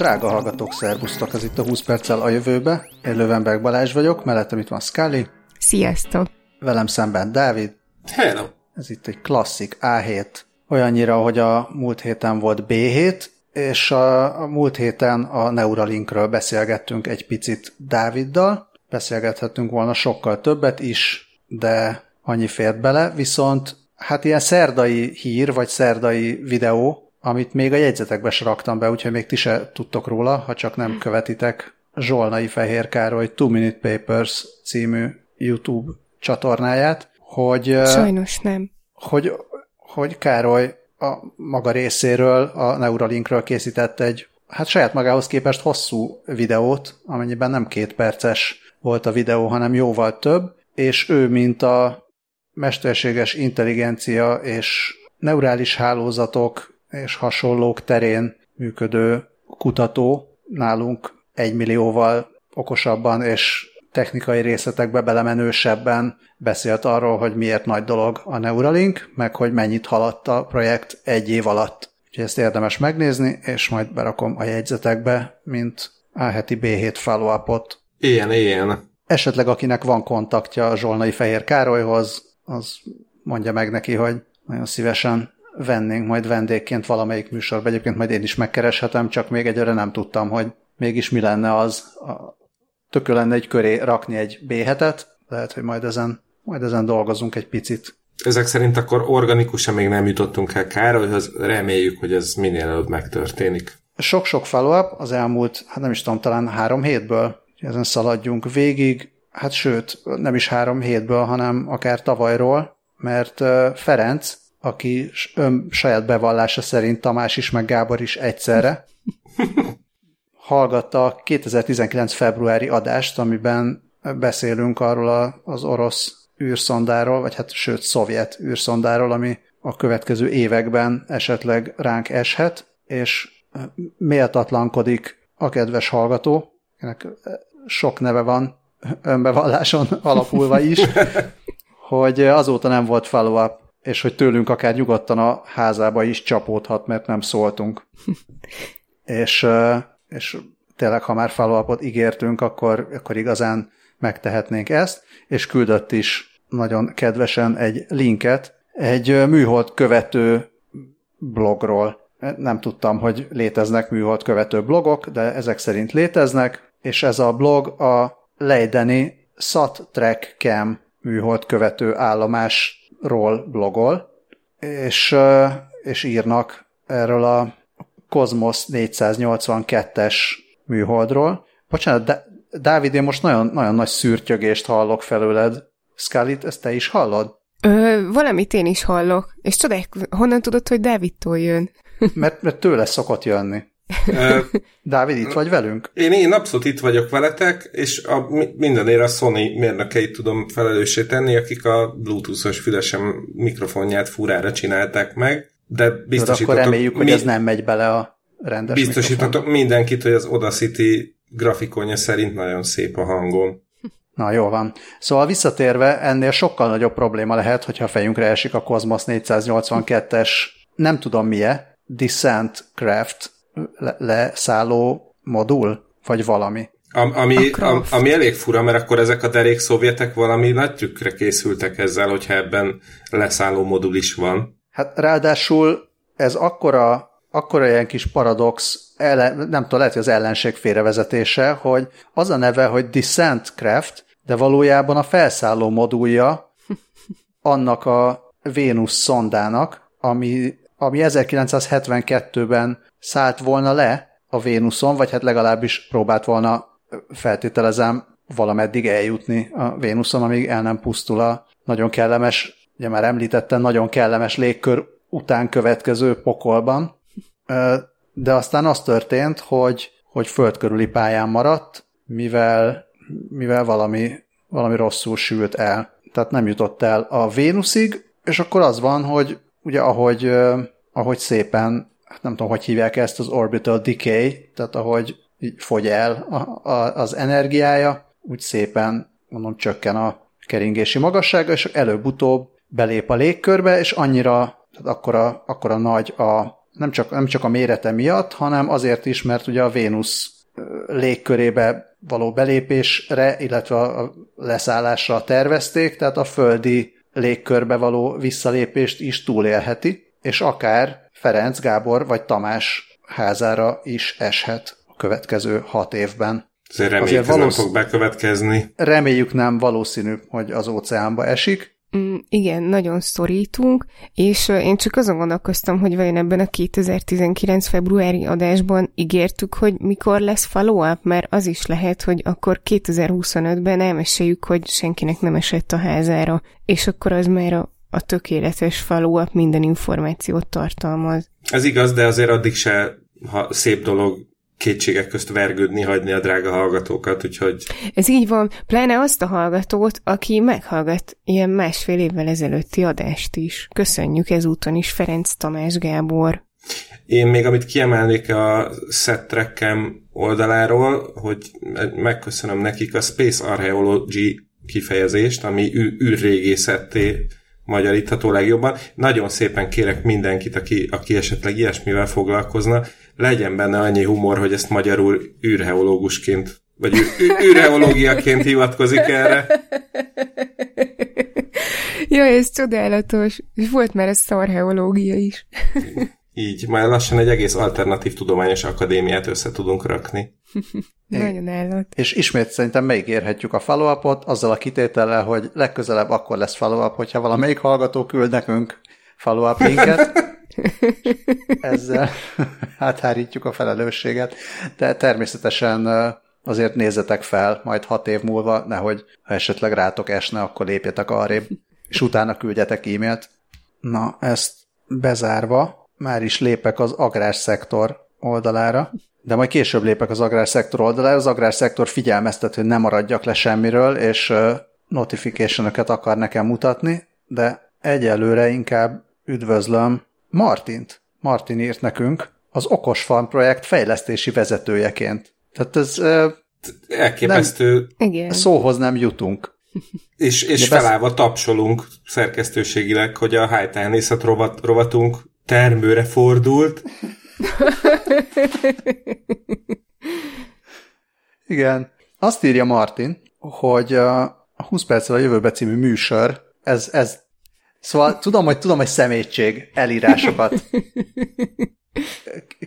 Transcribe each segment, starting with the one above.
Drága hallgatók, szervusztok! Ez itt a 20 perccel a jövőbe. Én Lövenberg Balázs vagyok, mellettem itt van Scully. Sziasztok! Velem szemben Dávid. Hello! Ez itt egy klasszik A7. Olyannyira, hogy a múlt héten volt B7, és a, a múlt héten a Neuralinkről beszélgettünk egy picit Dáviddal. Beszélgethetünk volna sokkal többet is, de annyi fért bele, viszont hát ilyen szerdai hír, vagy szerdai videó, amit még a jegyzetekbe is raktam be, úgyhogy még ti se tudtok róla, ha csak nem követitek Zsolnai Fehér Károly Two Minute Papers című YouTube csatornáját, hogy... Sajnos nem. Hogy, hogy Károly a maga részéről a Neuralinkről készített egy, hát saját magához képest hosszú videót, amennyiben nem két perces volt a videó, hanem jóval több, és ő, mint a mesterséges intelligencia és neurális hálózatok és hasonlók terén működő kutató nálunk egy millióval okosabban és technikai részletekbe belemenősebben beszélt arról, hogy miért nagy dolog a Neuralink, meg hogy mennyit haladt a projekt egy év alatt. Úgyhogy ezt érdemes megnézni, és majd berakom a jegyzetekbe, mint a heti B7 follow-upot. Ilyen, ilyen. Esetleg akinek van kontaktja a Zsolnai Fehér Károlyhoz, az mondja meg neki, hogy nagyon szívesen vennénk majd vendégként valamelyik műsorba. Egyébként majd én is megkereshetem, csak még egyre nem tudtam, hogy mégis mi lenne az. Tökő lenne egy köré rakni egy b lehet, hogy majd ezen, majd ezen dolgozunk egy picit. Ezek szerint akkor organikusan még nem jutottunk el Károlyhoz, reméljük, hogy ez minél előbb megtörténik. Sok-sok follow-up az elmúlt, hát nem is tudom, talán három hétből, ezen szaladjunk végig, hát sőt, nem is három hétből, hanem akár tavalyról, mert Ferenc, aki ön saját bevallása szerint Tamás is, meg Gábor is egyszerre, hallgatta a 2019 februári adást, amiben beszélünk arról a, az orosz űrszondáról, vagy hát sőt, szovjet űrszondáról, ami a következő években esetleg ránk eshet, és méltatlankodik a kedves hallgató, ennek sok neve van önbevalláson alapulva is, hogy azóta nem volt follow-up, és hogy tőlünk akár nyugodtan a házába is csapódhat, mert nem szóltunk. és, és tényleg, ha már follow ígértünk, akkor, akkor igazán megtehetnénk ezt, és küldött is nagyon kedvesen egy linket egy műhold követő blogról. Nem tudtam, hogy léteznek műhold követő blogok, de ezek szerint léteznek, és ez a blog a Leideni Sat Track Cam műhold követő állomásról blogol, és, és írnak erről a Cosmos 482-es műholdról. Bocsánat, de Dávid, én most nagyon, nagyon nagy szürtyögést hallok felőled. Scully, ezt te is hallod? Ö, valamit én is hallok. És tudod, honnan tudod, hogy Dávidtól jön? mert, mert tőle szokott jönni. Dávid, itt vagy velünk? Én, én abszolút itt vagyok veletek, és a, mindenért a Sony mérnökeit tudom felelőssé tenni, akik a Bluetooth-os fülesem mikrofonját furára csinálták meg, de biztosítatok... akkor reméljük, hogy mi, ez nem megy bele a rendes Biztosítatok mikrofon. mindenkit, hogy az Audacity grafikonja szerint nagyon szép a hangom. Na, jó van. Szóval visszatérve, ennél sokkal nagyobb probléma lehet, hogyha a fejünkre esik a Cosmos 482-es, nem tudom milyen, Descent Craft le- leszálló modul, vagy valami. Am, ami, am, ami elég fura, mert akkor ezek a derék szovjetek valami nagy trükkre készültek ezzel, hogyha ebben leszálló modul is van. Hát ráadásul ez akkora, akkora ilyen kis paradox, ellen, nem tudom, lehet, hogy az ellenség félrevezetése, hogy az a neve, hogy Descent Craft, de valójában a felszálló modulja annak a Vénusz szondának, ami, ami 1972-ben szállt volna le a Vénuszon, vagy hát legalábbis próbált volna, feltételezem, valameddig eljutni a Vénuszon, amíg el nem pusztul a nagyon kellemes, ugye már említettem, nagyon kellemes légkör után következő pokolban. De aztán az történt, hogy, hogy földkörüli pályán maradt, mivel, mivel valami, valami rosszul sült el. Tehát nem jutott el a Vénuszig, és akkor az van, hogy ugye ahogy, ahogy szépen hát nem tudom, hogy hívják ezt, az orbital decay, tehát ahogy fogy el a, a, az energiája, úgy szépen, mondom, csökken a keringési magassága, és előbb-utóbb belép a légkörbe, és annyira, tehát akkora, akkora nagy a nem csak, nem csak a mérete miatt, hanem azért is, mert ugye a Vénusz légkörébe való belépésre, illetve a leszállásra tervezték, tehát a földi légkörbe való visszalépést is túlélheti, és akár Ferenc, Gábor vagy Tamás házára is eshet a következő hat évben. Azért reméljük, Azért valósz... nem fog bekövetkezni. Reméljük nem valószínű, hogy az óceánba esik. Mm, igen, nagyon szorítunk, és én csak azon gondolkoztam, hogy vajon ebben a 2019. februári adásban ígértük, hogy mikor lesz follow-up, mert az is lehet, hogy akkor 2025-ben elmeséljük, hogy senkinek nem esett a házára, és akkor az már a, a tökéletes follow-up minden információt tartalmaz. Ez igaz, de azért addig se ha szép dolog kétségek közt vergődni hagyni a drága hallgatókat, úgyhogy... Ez így van, pláne azt a hallgatót, aki meghallgat ilyen másfél évvel ezelőtti adást is. Köszönjük ezúton is Ferenc Tamás Gábor. Én még amit kiemelnék a Settrackem oldaláról, hogy megköszönöm nekik a Space Archaeology kifejezést, ami űrrégészetté magyarítható legjobban. Nagyon szépen kérek mindenkit, aki, aki esetleg ilyesmivel foglalkozna, legyen benne annyi humor, hogy ezt magyarul űrheológusként, vagy űrheológiaként hivatkozik erre. Jaj, ez csodálatos. És volt már ez szarheológia is. Így, majd lassan egy egész alternatív tudományos akadémiát össze tudunk rakni. Nagyon állat. És ismét szerintem megígérhetjük a follow azzal a kitétellel, hogy legközelebb akkor lesz follow-up, hogyha valamelyik hallgató küld nekünk follow-up linket. Ezzel áthárítjuk a felelősséget, de természetesen azért nézzetek fel, majd hat év múlva, nehogy ha esetleg rátok esne, akkor lépjetek arrébb, és utána küldjetek e-mailt. Na, ezt bezárva, már is lépek az agrárszektor oldalára, de majd később lépek az agrárszektor oldalára. Az agrárszektor figyelmeztet, hogy ne maradjak le semmiről, és notification akar nekem mutatni, de egyelőre inkább üdvözlöm Martint. Martin írt nekünk az Okos Farm projekt fejlesztési vezetőjeként. Tehát ez elképesztő. Nem. Szóhoz nem jutunk. És, és felállva tapsolunk szerkesztőségileg, hogy a hájtájnészet rovat, rovatunk termőre fordult. Igen. Azt írja Martin, hogy a 20 perccel a jövőbe című műsor, ez, ez Szóval tudom, hogy tudom, hogy szemétség elírásokat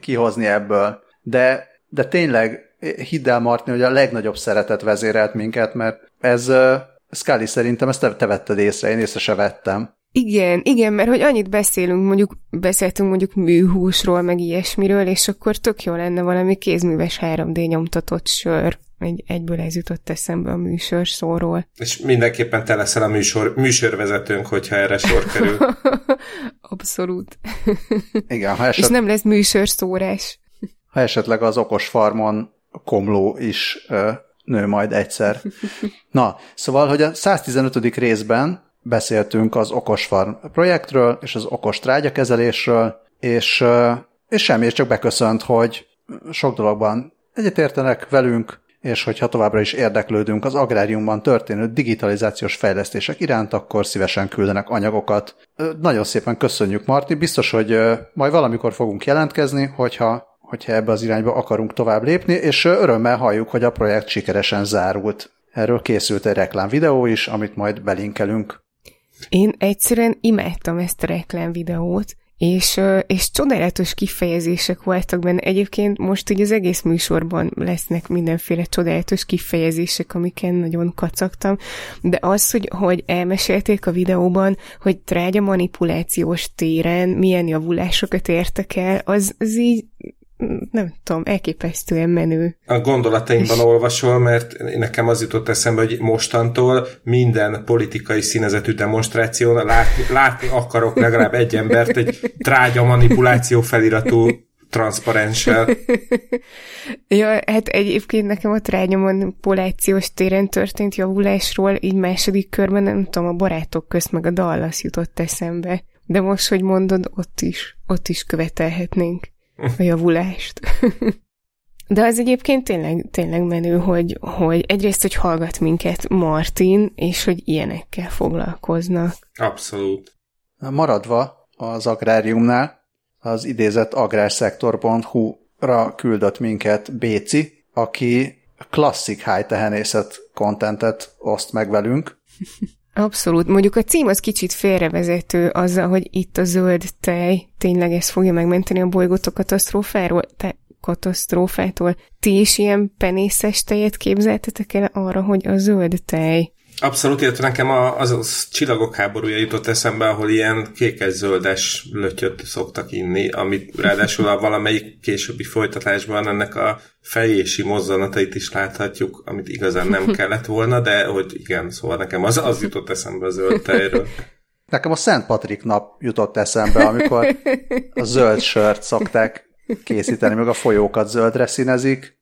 kihozni ebből, de, de tényleg hidd el, Martin, hogy a legnagyobb szeretet vezérelt minket, mert ez Scully szerintem ezt te, te vetted észre, én észre se vettem. Igen, igen, mert hogy annyit beszélünk, mondjuk beszéltünk mondjuk műhúsról, meg ilyesmiről, és akkor tök jó lenne valami kézműves 3D nyomtatott sör. Egy, egyből ez jutott eszembe a műsor szóról. És mindenképpen te leszel a műsor, műsorvezetőnk, hogyha erre sor kerül. Abszolút. Igen, ha eset... És nem lesz műsor szórás. Ha esetleg az okos farmon komló is ö, nő majd egyszer. Na, szóval, hogy a 115. részben beszéltünk az okos farm projektről, és az okos trágyakezelésről, és, és semmi, csak beköszönt, hogy sok dologban egyetértenek velünk, és hogyha továbbra is érdeklődünk az agráriumban történő digitalizációs fejlesztések iránt, akkor szívesen küldenek anyagokat. Nagyon szépen köszönjük, Marti. Biztos, hogy majd valamikor fogunk jelentkezni, hogyha, hogyha ebbe az irányba akarunk tovább lépni, és örömmel halljuk, hogy a projekt sikeresen zárult. Erről készült egy reklám videó is, amit majd belinkelünk. Én egyszerűen imádtam ezt a reklám videót, és, és csodálatos kifejezések voltak benne. Egyébként most ugye az egész műsorban lesznek mindenféle csodálatos kifejezések, amiken nagyon kacagtam, de az, hogy, hogy elmesélték a videóban, hogy trágya manipulációs téren milyen javulásokat értek el, az, az így nem tudom, elképesztően menő. A gondolataimban és... olvasol, mert nekem az jutott eszembe, hogy mostantól minden politikai színezetű demonstráción látni, látni akarok legalább egy embert egy trágya manipuláció feliratú transzparenssel. ja, hát egyébként nekem a trágya manipulációs téren történt javulásról így második körben, nem tudom, a barátok közt meg a Dallas jutott eszembe. De most, hogy mondod, ott is, ott is követelhetnénk a javulást. De az egyébként tényleg, tényleg menő, hogy, hogy egyrészt, hogy hallgat minket Martin, és hogy ilyenekkel foglalkoznak. Abszolút. Maradva az agráriumnál, az idézett agrárszektor.hu-ra küldött minket Béci, aki klasszik high tehenészet kontentet oszt meg velünk. Abszolút. Mondjuk a cím az kicsit félrevezető azzal, hogy itt a zöld tej tényleg ez fogja megmenteni a bolygót a katasztrófáról, te, katasztrófától. Ti is ilyen penészes tejet képzeltetek el arra, hogy a zöld tej Abszolút, illetve nekem a, az, az csillagok háborúja jutott eszembe, ahol ilyen kékes-zöldes lötyöt szoktak inni, amit ráadásul a valamelyik későbbi folytatásban ennek a fejési mozzanatait is láthatjuk, amit igazán nem kellett volna, de hogy igen, szóval nekem az, az jutott eszembe a zöld tejről. Nekem a Szent Patrik nap jutott eszembe, amikor a zöld sört szokták készíteni, meg a folyókat zöldre színezik,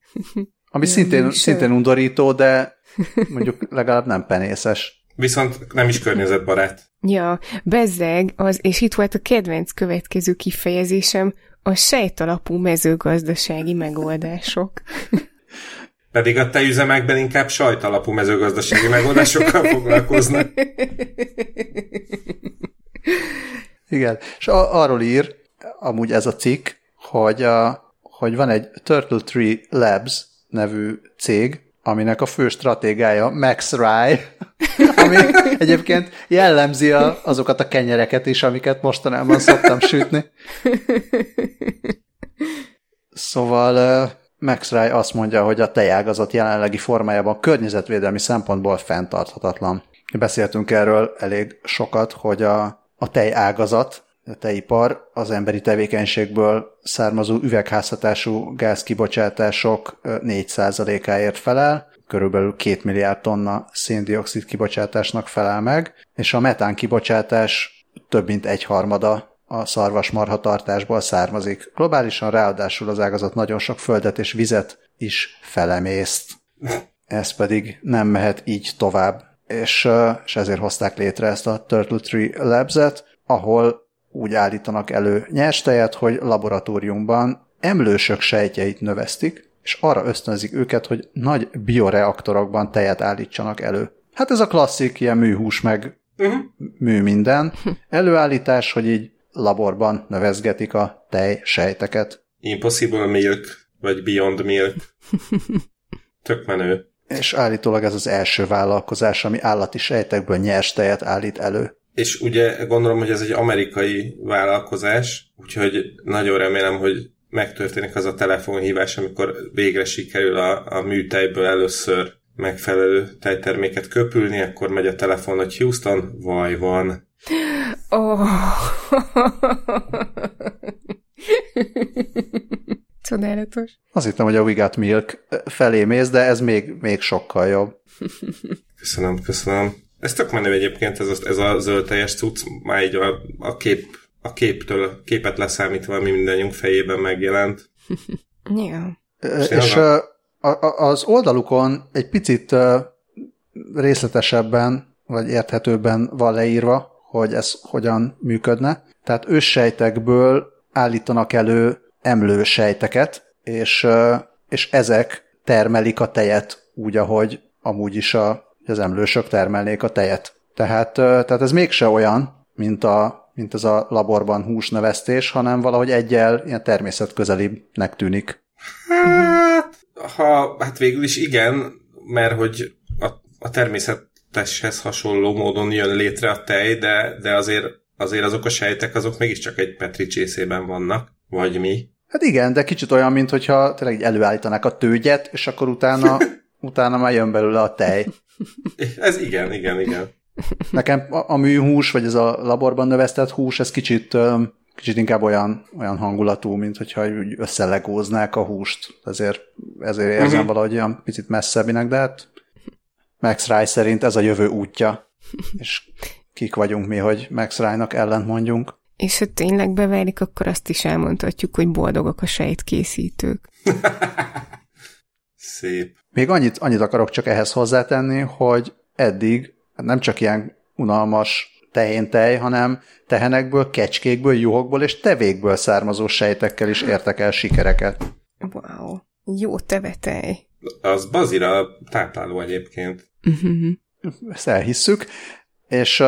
ami szintén, szintén undorító, de mondjuk legalább nem penészes. Viszont nem is környezetbarát. Ja, bezzeg, az, és itt volt a kedvenc következő kifejezésem, a sejtalapú mezőgazdasági megoldások. Pedig a tejüzemekben inkább sajtalapú mezőgazdasági megoldásokkal foglalkoznak. Igen, és a- arról ír, amúgy ez a cikk, hogy, a, hogy van egy Turtle Tree Labs nevű cég, aminek a fő stratégája Max Rye, ami egyébként jellemzi a, azokat a kenyereket is, amiket mostanában szoktam sütni. Szóval Max Rye azt mondja, hogy a tejágazat jelenlegi formájában környezetvédelmi szempontból fenntarthatatlan. Beszéltünk erről elég sokat, hogy a, a tejágazat, a tejipar az emberi tevékenységből származó üvegházhatású gázkibocsátások 4%-áért felel, körülbelül 2 milliárd tonna széndiokszid kibocsátásnak felel meg, és a metán kibocsátás több mint egy harmada a szarvasmarha tartásból származik. Globálisan ráadásul az ágazat nagyon sok földet és vizet is felemészt. Ez pedig nem mehet így tovább. És, és ezért hozták létre ezt a Turtle Tree Labs-et, ahol úgy állítanak elő nyerstejet, hogy laboratóriumban emlősök sejtjeit növesztik, és arra ösztönzik őket, hogy nagy bioreaktorokban tejet állítsanak elő. Hát ez a klasszik ilyen műhús meg uh-huh. mű minden. Előállítás, hogy így laborban növezgetik a tej sejteket. Impossible Milk, vagy Beyond Milk. Tök menő. És állítólag ez az első vállalkozás, ami állati sejtekből nyers tejet állít elő. És ugye gondolom, hogy ez egy amerikai vállalkozás, úgyhogy nagyon remélem, hogy megtörténik az a telefonhívás, amikor végre sikerül a, a műtejből először megfelelő tejterméket köpülni, akkor megy a telefon, hogy Houston, vaj van. Oh. Csodálatos. Azt hittem, hogy a We Got Milk felé mész, de ez még, még sokkal jobb. Köszönöm, köszönöm. Ez tök menő egyébként, ez a, ez a zöld teljes cucc, már így a, a, kép, a képtől, képet leszámítva, ami mindannyiunk fejében megjelent. Ja. És, és a, a, az oldalukon egy picit részletesebben, vagy érthetőbben van leírva, hogy ez hogyan működne. Tehát őssejtekből állítanak elő emlősejteket, és, és ezek termelik a tejet úgy, ahogy amúgy is a, az emlősök termelnék a tejet. Tehát, tehát ez mégse olyan, mint, a, mint ez a laborban húsnövesztés, hanem valahogy egyel ilyen természetközelibbnek tűnik. Hát, ha, hát végül is igen, mert hogy a, a természeteshez hasonló módon jön létre a tej, de, de azért, azért azok a sejtek, azok mégiscsak egy petri csészében vannak, vagy mi. Hát igen, de kicsit olyan, mint hogyha tényleg előállítanák a tőgyet, és akkor utána, utána már jön belőle a tej. Ez igen, igen, igen. Nekem a, a műhús, vagy ez a laborban növesztett hús, ez kicsit, kicsit inkább olyan, olyan hangulatú, mint hogyha összelegóznák a húst. Ezért, ezért érzem uh-huh. valahogy olyan picit messzebbinek, de hát Max Rye szerint ez a jövő útja. És kik vagyunk mi, hogy Max Rye-nak ellent mondjunk. És ha tényleg beválik, akkor azt is elmondhatjuk, hogy boldogok a sejtkészítők. Szép. Még annyit, annyit akarok csak ehhez hozzátenni, hogy eddig nem csak ilyen unalmas tehéntej, hanem tehenekből, kecskékből, juhokból és tevékből származó sejtekkel is értek el sikereket. Wow, jó tevetej. Az bazira tápláló egyébként. Uh-huh. Ezt elhisszük, és uh,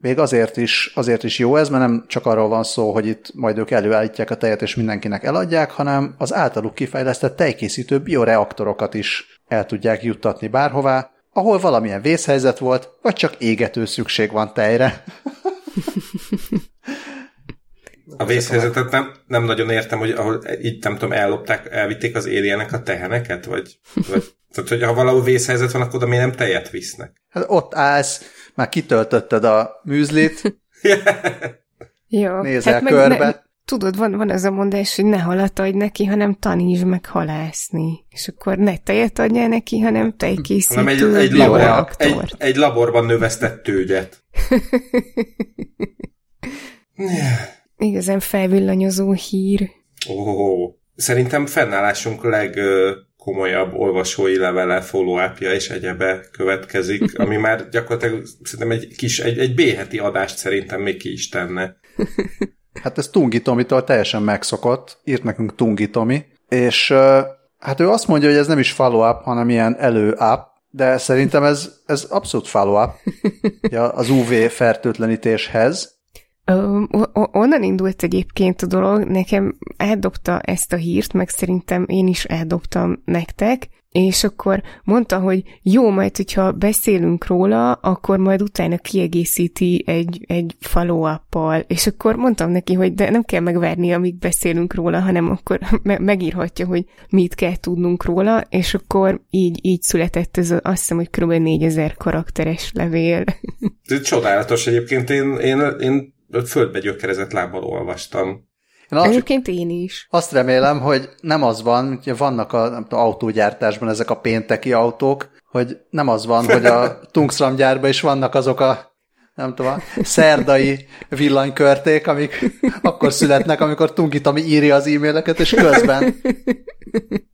még azért is, azért is jó ez, mert nem csak arról van szó, hogy itt majd ők előállítják a tejet és mindenkinek eladják, hanem az általuk kifejlesztett tejkészítő bioreaktorokat is el tudják juttatni bárhová, ahol valamilyen vészhelyzet volt, vagy csak égető szükség van tejre. A vészhelyzetet nem, nem nagyon értem, hogy ahol így nem tudom, ellopták, elvitték az éljenek a teheneket, vagy, vagy tehát, hogy ha valahol vészhelyzet van, akkor oda miért nem tejet visznek? Hát ott állsz, már kitöltötted a műzlit, Jó. nézel hát körbe. Ne, tudod, van, van az a mondás, hogy ne halat adj neki, hanem tanítsd meg halászni. És akkor ne tejet adjál neki, hanem tejkészítő hanem egy, egy, labor, egy, egy laborban növesztett tőgyet. Igazán felvillanyozó hír. Ó, szerintem fennállásunk legkomolyabb olvasói levele, follow és egyebe következik, ami már gyakorlatilag szerintem egy kis, egy, egy B-heti adást szerintem még ki is tenne. Hát ez Tungi Tomitól teljesen megszokott, írt nekünk Tungi Tomi, és hát ő azt mondja, hogy ez nem is follow-up, hanem ilyen elő-up, de szerintem ez, ez abszolút follow-up ja, az UV fertőtlenítéshez. Onnan indult egyébként a dolog, nekem eldobta ezt a hírt, meg szerintem én is eldobtam nektek, és akkor mondta, hogy jó, majd, hogyha beszélünk róla, akkor majd utána kiegészíti egy, egy follow és akkor mondtam neki, hogy de nem kell megvárni, amíg beszélünk róla, hanem akkor me- megírhatja, hogy mit kell tudnunk róla, és akkor így, így született ez, a, azt hiszem, hogy kb. 4000 karakteres levél. Ez csodálatos egyébként, én, én, én földbe gyökerezett lábbal olvastam. Én azt, Egyébként én is. azt remélem, hogy nem az van, hogy vannak a nem tudom, autógyártásban ezek a pénteki autók, hogy nem az van, hogy a Tungsram gyárban is vannak azok a nem tudom, a szerdai villanykörték, amik akkor születnek, amikor Tungi Tomi írja az e-maileket, és közben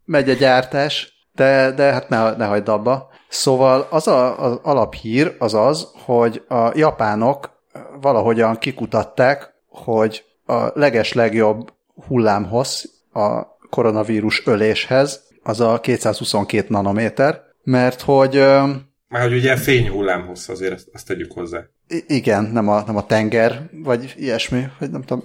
megy a gyártás, de, de hát ne, ne hagyd abba. Szóval az a, az alaphír az az, hogy a japánok valahogyan kikutatták, hogy a leges legjobb hullámhossz a koronavírus öléshez az a 222 nanométer, mert hogy Már hogy ugye fényhullám hossz, azért ezt, azt tegyük hozzá. Igen, nem a, nem a tenger, vagy ilyesmi, vagy nem tudom,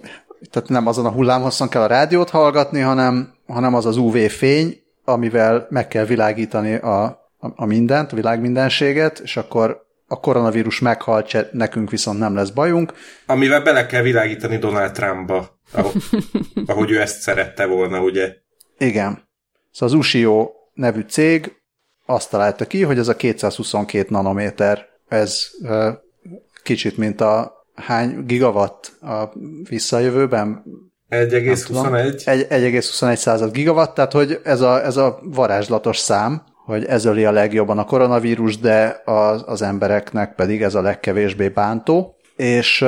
tehát nem azon a hullámhosszon kell a rádiót hallgatni, hanem, hanem az az UV fény, amivel meg kell világítani a, a, a mindent, a világ mindenséget, és akkor a koronavírus meghalt, se, nekünk viszont nem lesz bajunk. Amivel bele kell világítani Donald Trumpba, ahogy, ahogy ő ezt szerette volna, ugye? Igen. Szóval az Ushio nevű cég azt találta ki, hogy ez a 222 nanométer, ez kicsit, mint a hány gigawatt a visszajövőben? 1,21. Egy- 1,21 század gigawatt, tehát hogy ez a, ez a varázslatos szám, hogy ez öli a legjobban a koronavírus, de az, az embereknek pedig ez a legkevésbé bántó. És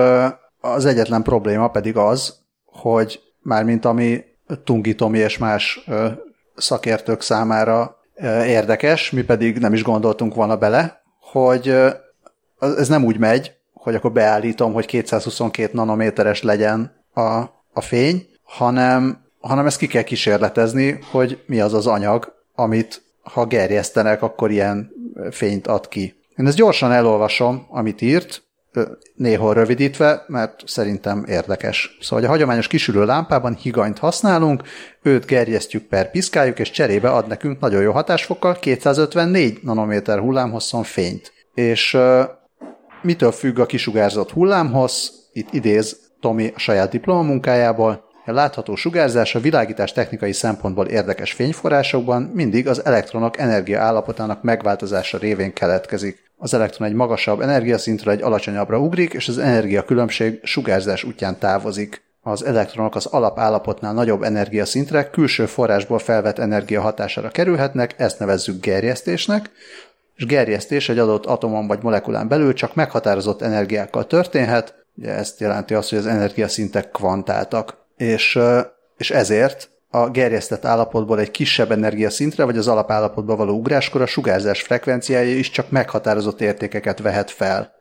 az egyetlen probléma pedig az, hogy mármint ami Tungi Tomi és más szakértők számára érdekes, mi pedig nem is gondoltunk volna bele, hogy ez nem úgy megy, hogy akkor beállítom, hogy 222 nanométeres legyen a, a fény, hanem, hanem ezt ki kell kísérletezni, hogy mi az az anyag, amit ha gerjesztenek, akkor ilyen fényt ad ki. Én ezt gyorsan elolvasom, amit írt, néhol rövidítve, mert szerintem érdekes. Szóval, a hagyományos kisülő lámpában higanyt használunk, őt gerjesztjük per piszkáljuk, és cserébe ad nekünk nagyon jó hatásfokkal 254 nanométer hullámhosszon fényt. És ö, mitől függ a kisugárzott hullámhossz? Itt idéz Tomi a saját diplomamunkájából. Látható sugárzás a világítás technikai szempontból érdekes fényforrásokban mindig az elektronok energia állapotának megváltozása révén keletkezik. Az elektron egy magasabb energiaszintről egy alacsonyabbra ugrik, és az energiakülönbség sugárzás útján távozik. Az elektronok az alapállapotnál nagyobb energiaszintre külső forrásból felvett energia hatására kerülhetnek, ezt nevezzük gerjesztésnek, és gerjesztés egy adott atomon vagy molekulán belül csak meghatározott energiákkal történhet, ugye ezt jelenti azt, hogy az energiaszintek kvantáltak, és, és ezért a gerjesztett állapotból egy kisebb energiaszintre, vagy az alapállapotba való ugráskor a sugárzás frekvenciája is csak meghatározott értékeket vehet fel.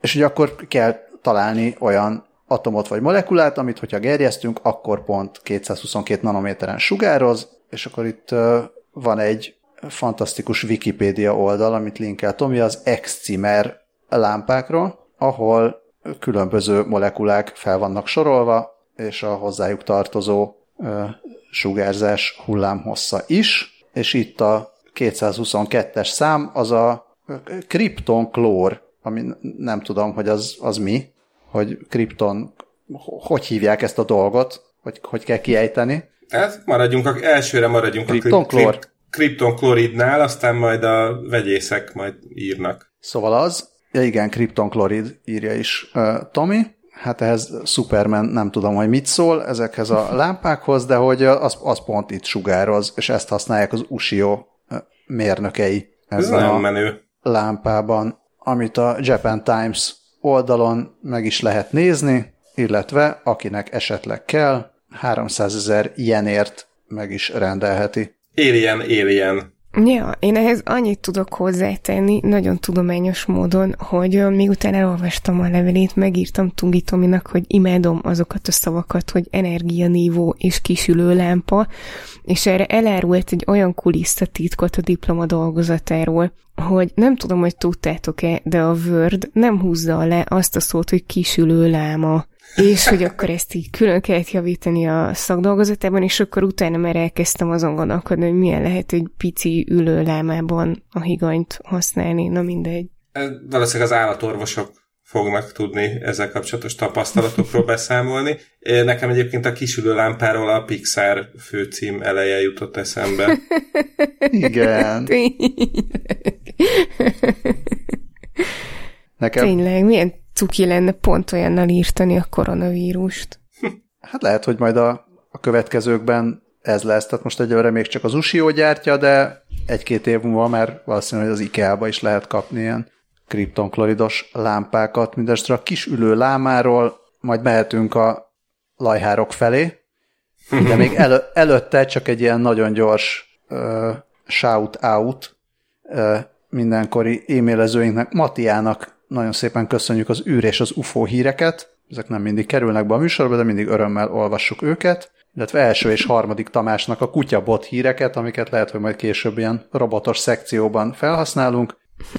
És ugye akkor kell találni olyan atomot vagy molekulát, amit hogyha gerjesztünk, akkor pont 222 nanométeren sugároz, és akkor itt van egy fantasztikus Wikipédia oldal, amit linkel Tomi, az Excimer lámpákról, ahol különböző molekulák fel vannak sorolva, és a hozzájuk tartozó sugárzás hullámhossza is, és itt a 222-es szám az a kriptonklór, ami nem tudom, hogy az, az mi, hogy kripton, hogy hívják ezt a dolgot, hogy, hogy kell kiejteni. Hát maradjunk, a, elsőre maradjunk kriptonklór. a krip, kriptonkloridnál, aztán majd a vegyészek majd írnak. Szóval az, ja igen, kriptonklorid írja is uh, Tomi, hát ehhez Superman nem tudom, hogy mit szól ezekhez a lámpákhoz, de hogy az, az pont itt sugároz, és ezt használják az Ushio mérnökei ezen Ez a menő. lámpában, amit a Japan Times oldalon meg is lehet nézni, illetve akinek esetleg kell, 300 ezer ilyenért meg is rendelheti. Alien, Alien. Ja, én ehhez annyit tudok hozzátenni, nagyon tudományos módon, hogy miután elolvastam a levelét, megírtam Tungi Tominak, hogy imádom azokat a szavakat, hogy energianívó és kisülő lámpa, és erre elárult egy olyan kulisszatitkot a diploma dolgozatáról, hogy nem tudom, hogy tudtátok-e, de a Word nem húzza le azt a szót, hogy kisülő láma és hogy akkor ezt így külön kellett javítani a szakdolgozatában, és akkor utána már elkezdtem azon gondolkodni, hogy milyen lehet egy pici ülőlámában a higanyt használni, na mindegy. Valószínűleg az állatorvosok fognak tudni ezzel kapcsolatos tapasztalatokról beszámolni. Nekem egyébként a kisülő lámpáról a Pixar főcím eleje jutott eszembe. Igen. Nekem... Tényleg, milyen cuki lenne pont olyannal írtani a koronavírust. Hát lehet, hogy majd a, a következőkben ez lesz. Tehát most egyelőre még csak az Ushio gyártja, de egy-két év múlva már valószínűleg az IKEA-ba is lehet kapni ilyen kriptonkloridos lámpákat. Mindestre a kis ülő lámáról majd mehetünk a lajhárok felé, de még elő, előtte csak egy ilyen nagyon gyors uh, shout-out uh, mindenkori e-mailezőinknek, Matiának nagyon szépen köszönjük az űr és az UFO híreket. Ezek nem mindig kerülnek be a műsorba, de mindig örömmel olvassuk őket. Illetve első és harmadik Tamásnak a kutyabot híreket, amiket lehet, hogy majd később ilyen robotos szekcióban felhasználunk.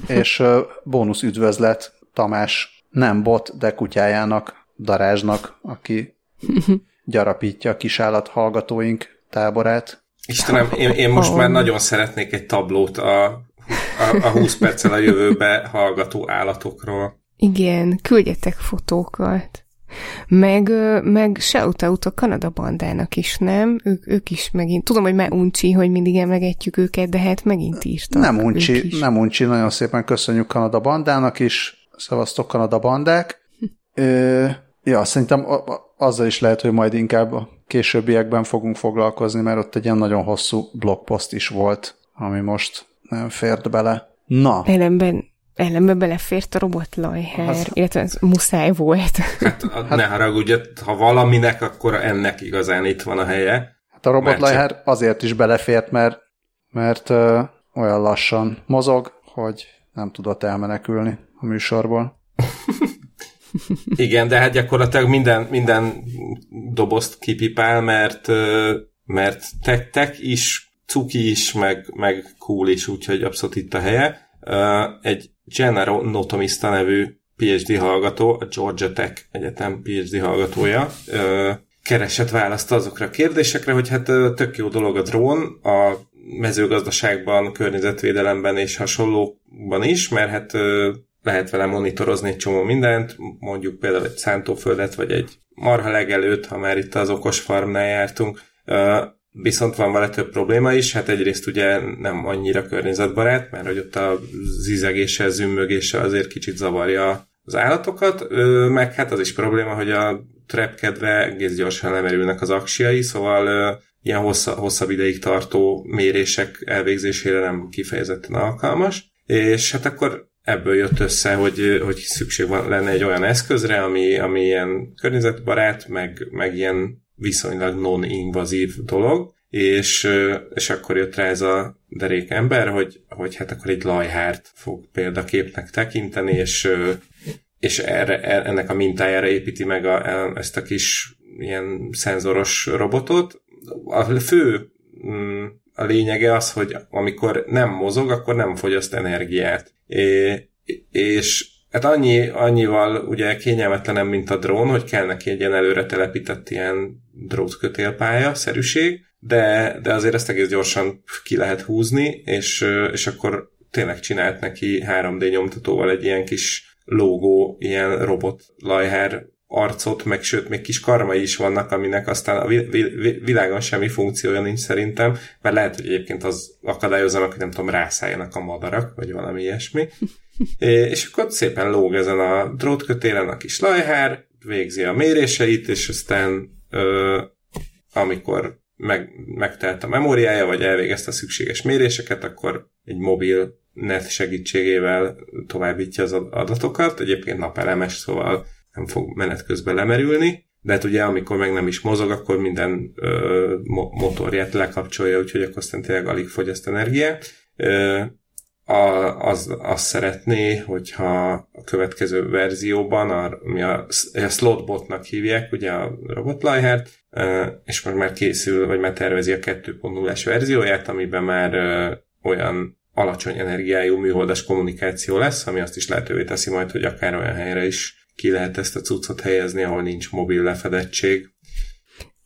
És bónusz üdvözlet Tamás nem bot, de kutyájának, Darázsnak, aki gyarapítja a kisállat hallgatóink táborát. Istenem, én, én most már nagyon szeretnék egy tablót a a, a 20 perccel a jövőbe hallgató állatokról. Igen, küldjetek fotókat. Meg, meg shoutout a Kanada bandának is, nem? Ők, ők is megint, tudom, hogy már uncsi, hogy mindig emlegetjük őket, de hát megint írtak. Nem uncsi, nem uncsi, nagyon szépen köszönjük Kanada bandának is, szavaztok Kanada bandák. Ö, ja, szerintem azzal is lehet, hogy majd inkább a későbbiekben fogunk foglalkozni, mert ott egy ilyen nagyon hosszú blogpost is volt, ami most nem fért bele. Na. Ellenben, ellenben belefért a robotlajher, az... illetve ez muszáj volt. Hát, hát ne haragudj, ha valaminek, akkor ennek igazán itt van a helye. Hát a robotlajher csak... azért is belefért, mert, mert ö, olyan lassan mozog, hogy nem tudott elmenekülni a műsorból. Igen, de hát gyakorlatilag minden, minden dobozt kipipál, mert, mert tek is cuki is, meg, meg cool is, úgyhogy abszolút itt a helye. Egy Gennaro Notomista nevű PhD hallgató, a Georgia Tech Egyetem PhD hallgatója, keresett választ azokra a kérdésekre, hogy hát tök jó dolog a drón, a mezőgazdaságban, környezetvédelemben és hasonlóban is, mert hát lehet vele monitorozni egy csomó mindent, mondjuk például egy szántóföldet, vagy egy marha legelőtt, ha már itt az okos farmnál jártunk, Viszont van vele több probléma is, hát egyrészt ugye nem annyira környezetbarát, mert hogy ott a zizegéssel, zümmögéssel azért kicsit zavarja az állatokat, meg hát az is probléma, hogy a trepkedve egész gyorsan lemerülnek az aksiai, szóval ilyen hossza, hosszabb ideig tartó mérések elvégzésére nem kifejezetten alkalmas, és hát akkor ebből jött össze, hogy, hogy szükség van, lenne egy olyan eszközre, ami, ami ilyen környezetbarát, meg, meg ilyen viszonylag non-invazív dolog, és, és akkor jött rá ez a derék ember, hogy, hogy hát akkor egy lajhárt fog példaképnek tekinteni, és, és erre, e, ennek a mintájára építi meg a, ezt a kis ilyen szenzoros robotot. A fő mm, a lényege az, hogy amikor nem mozog, akkor nem fogyaszt energiát. É, és Hát annyi, annyival ugye kényelmetlenem, mint a drón, hogy kell neki egy ilyen előre telepített ilyen drótkötélpálya szerűség, de, de azért ezt egész gyorsan ki lehet húzni, és, és akkor tényleg csinált neki 3D nyomtatóval egy ilyen kis logó, ilyen robot lajhár arcot, meg sőt, még kis karmai is vannak, aminek aztán a világon semmi funkciója nincs szerintem, mert lehet, hogy egyébként az akadályozzanak, hogy nem tudom, rászálljanak a madarak, vagy valami ilyesmi. És akkor szépen lóg ezen a drótkötélen a kis lajhár, végzi a méréseit, és aztán ö, amikor meg, megtelt a memóriája, vagy elvégezte a szükséges méréseket, akkor egy mobil net segítségével továbbítja az adatokat, egyébként napelemes, szóval nem fog menet közben lemerülni, de hát ugye amikor meg nem is mozog, akkor minden ö, motorját lekapcsolja, úgyhogy akkor aztán tényleg alig fogyaszt energiát. A, az, azt szeretné, hogyha a következő verzióban, a, ami a, a slotbotnak hívják, ugye a robotlajhert, és most már készül, vagy már tervezi a 2.0-es verzióját, amiben már olyan alacsony energiájú műholdas kommunikáció lesz, ami azt is lehetővé teszi majd, hogy akár olyan helyre is ki lehet ezt a cuccot helyezni, ahol nincs mobil lefedettség.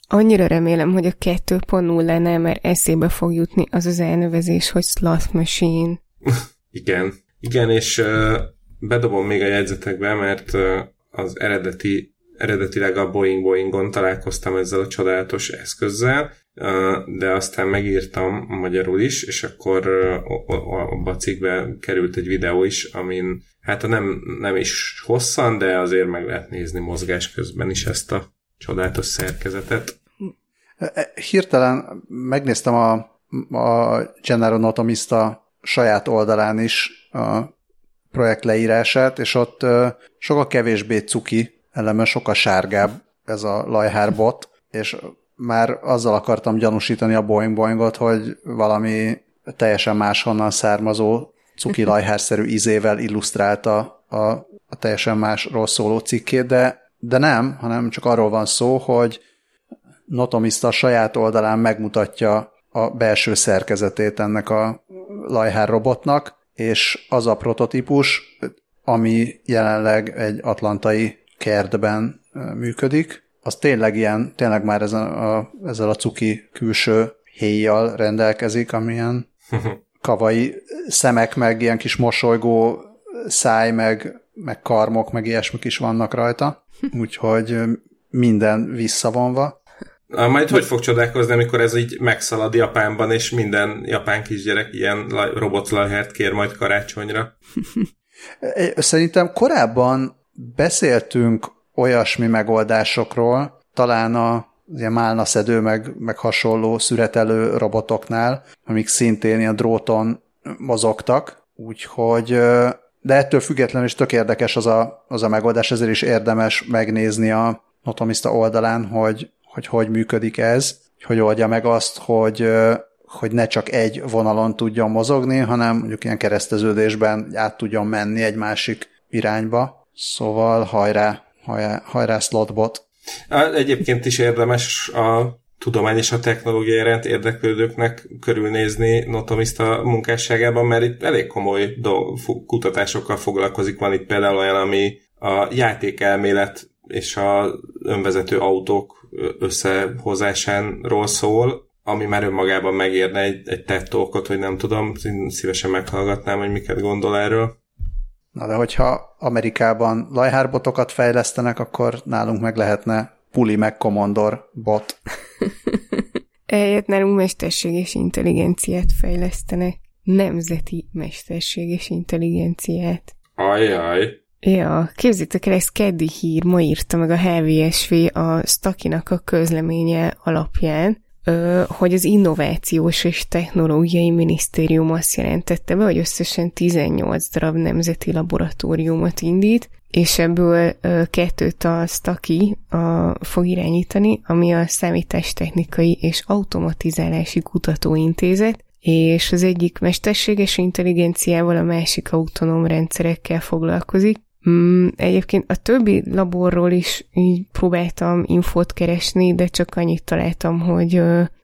Annyira remélem, hogy a 2.0-nál mert eszébe fog jutni az az elnevezés, hogy slot machine. Igen. Igen, és bedobom még a jegyzetekbe, mert az eredeti, eredetileg a Boeing Boeingon találkoztam ezzel a csodálatos eszközzel, de aztán megírtam magyarul is, és akkor uh, a cikkbe került egy videó is, amin hát nem, nem is hosszan, de azért meg lehet nézni mozgás közben is ezt a csodálatos szerkezetet. Hirtelen megnéztem a, a General Anatomista saját oldalán is a projekt leírását, és ott sokkal kevésbé cuki, eleme sokkal sárgább ez a lajhárbot, és már azzal akartam gyanúsítani a Boeing Boeingot, hogy valami teljesen máshonnan származó cuki lajhárszerű ízével illusztrálta a, a teljesen másról szóló cikkét, de, de nem, hanem csak arról van szó, hogy Notomista a saját oldalán megmutatja a belső szerkezetét ennek a Lajhár robotnak, és az a prototípus, ami jelenleg egy atlantai kertben működik, az tényleg ilyen, tényleg már ezen a, ezzel a cuki külső héjjal rendelkezik, amilyen kavai szemek, meg ilyen kis mosolygó száj, meg, meg karmok, meg ilyesmik is vannak rajta, úgyhogy minden visszavonva. Majd hogy fog csodálkozni, amikor ez így megszalad Japánban, és minden japán kisgyerek ilyen robotlajhert kér majd karácsonyra? Szerintem korábban beszéltünk olyasmi megoldásokról, talán a ilyen málnaszedő, meg, meg hasonló szüretelő robotoknál, amik szintén ilyen dróton mozogtak, úgyhogy de ettől függetlenül is tök érdekes az a, az a megoldás, ezért is érdemes megnézni a Notomista oldalán, hogy hogy hogy működik ez, hogy oldja meg azt, hogy, hogy ne csak egy vonalon tudjon mozogni, hanem mondjuk ilyen kereszteződésben át tudjon menni egy másik irányba. Szóval hajrá, hajrá, hajrá slotbot. Egyébként is érdemes a tudomány és a technológia iránt érdeklődőknek körülnézni Notomista munkásságában, mert itt elég komoly dolg, kutatásokkal foglalkozik. Van itt például olyan, ami a játékelmélet és a önvezető autók összehozásánról szól, ami már önmagában megérne egy, egy tettolkot, hogy nem tudom, szívesen meghallgatnám, hogy miket gondol erről. Na de hogyha Amerikában lajhárbotokat fejlesztenek, akkor nálunk meg lehetne Puli meg Commodore bot. Eljött nálunk mesterséges intelligenciát fejlesztenek. Nemzeti mesterséges intelligenciát. Ajaj. Ja, képzétek el, ez keddi hír, ma írta meg a HVSV a Stakinak a közleménye alapján, hogy az Innovációs és Technológiai Minisztérium azt jelentette be, hogy összesen 18 darab nemzeti laboratóriumot indít, és ebből kettőt a Staki a, fog irányítani, ami a Számítástechnikai és Automatizálási Kutatóintézet, és az egyik mesterséges intelligenciával, a másik autonóm rendszerekkel foglalkozik, Mm, egyébként a többi laborról is így próbáltam infót keresni, de csak annyit találtam, hogy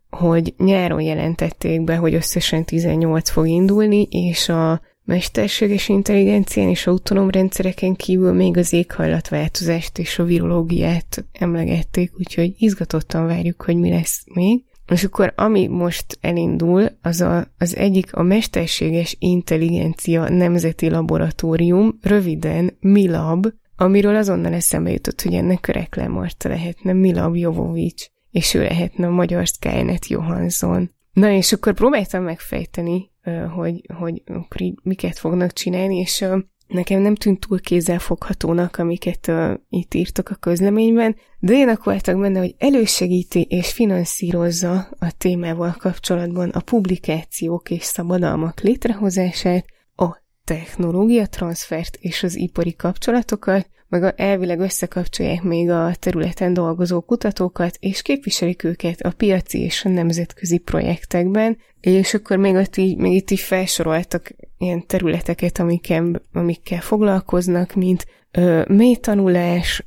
hogy nyáron jelentették be, hogy összesen 18 fog indulni, és a mesterséges intelligencián és autonóm rendszereken kívül még az éghajlatváltozást és a virológiát emlegették, úgyhogy izgatottan várjuk, hogy mi lesz még. És akkor ami most elindul, az a, az egyik a Mesterséges Intelligencia Nemzeti Laboratórium, röviden MILAB, amiről azonnal eszembe jutott, hogy ennek reklámarca lehetne Milab Jovovics, és ő lehetne a magyar Skynet Johansson. Na és akkor próbáltam megfejteni, hogy, hogy így miket fognak csinálni, és nekem nem tűnt túl kézzelfoghatónak, amiket uh, itt írtak a közleményben, de én voltak benne, hogy elősegíti és finanszírozza a témával kapcsolatban a publikációk és szabadalmak létrehozását, a technológia transfert és az ipari kapcsolatokat, meg elvileg összekapcsolják még a területen dolgozó kutatókat, és képviselik őket a piaci és a nemzetközi projektekben, és akkor még, ott így, még itt így felsoroltak ilyen területeket, amikkel, amikkel foglalkoznak, mint ö, mélytanulás,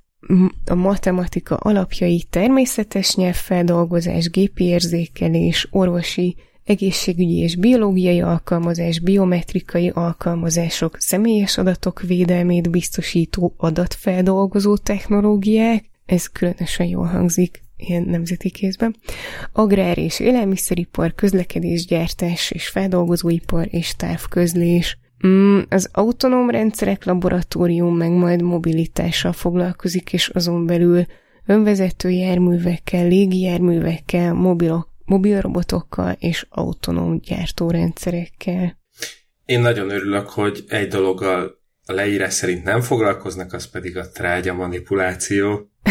a matematika alapjai, természetes nyelvfeldolgozás, gépi érzékelés, orvosi egészségügyi és biológiai alkalmazás, biometrikai alkalmazások, személyes adatok védelmét biztosító adatfeldolgozó technológiák, ez különösen jól hangzik ilyen nemzeti kézben, agrár és élelmiszeripar, közlekedésgyártás és feldolgozóipar és távközlés. Mm, az autonóm rendszerek laboratórium meg majd mobilitással foglalkozik, és azon belül önvezető járművekkel, légijárművekkel, mobilok mobil robotokkal és autonóm gyártórendszerekkel. Én nagyon örülök, hogy egy dologgal a leírás szerint nem foglalkoznak, az pedig a trágya manipuláció.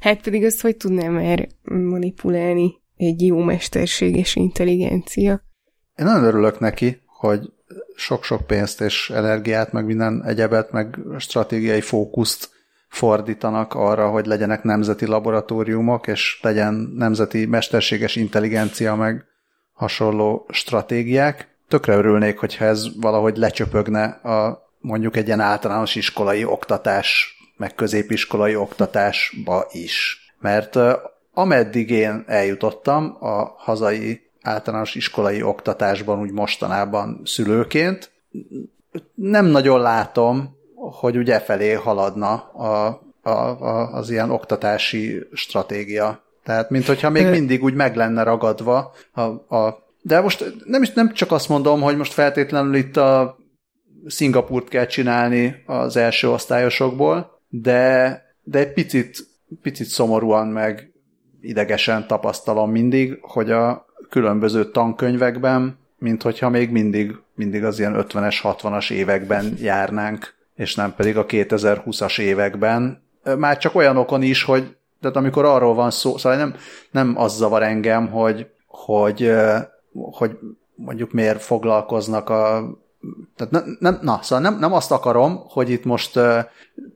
hát pedig azt hogy tudnám már manipulálni egy jó mesterséges intelligencia? Én nagyon örülök neki, hogy sok-sok pénzt és energiát, meg minden egyebet, meg stratégiai fókuszt fordítanak arra, hogy legyenek nemzeti laboratóriumok, és legyen nemzeti mesterséges intelligencia, meg hasonló stratégiák. Tökre örülnék, hogyha ez valahogy lecsöpögne a mondjuk egy ilyen általános iskolai oktatás, meg középiskolai oktatásba is. Mert ameddig én eljutottam a hazai általános iskolai oktatásban úgy mostanában szülőként, nem nagyon látom hogy ugye felé haladna a, a, a, az ilyen oktatási stratégia. Tehát, mint hogyha még mindig úgy meg lenne ragadva a, a de most nem, is, nem csak azt mondom, hogy most feltétlenül itt a Szingapurt kell csinálni az első osztályosokból, de, de egy picit, picit szomorúan meg idegesen tapasztalom mindig, hogy a különböző tankönyvekben, mint hogyha még mindig, mindig az ilyen 50-es, 60-as években járnánk és nem pedig a 2020-as években. Már csak olyanokon is, hogy tehát amikor arról van szó, szóval nem, nem az zavar engem, hogy, hogy, hogy mondjuk miért foglalkoznak a tehát nem, nem, na, szóval nem, nem azt akarom, hogy itt most uh,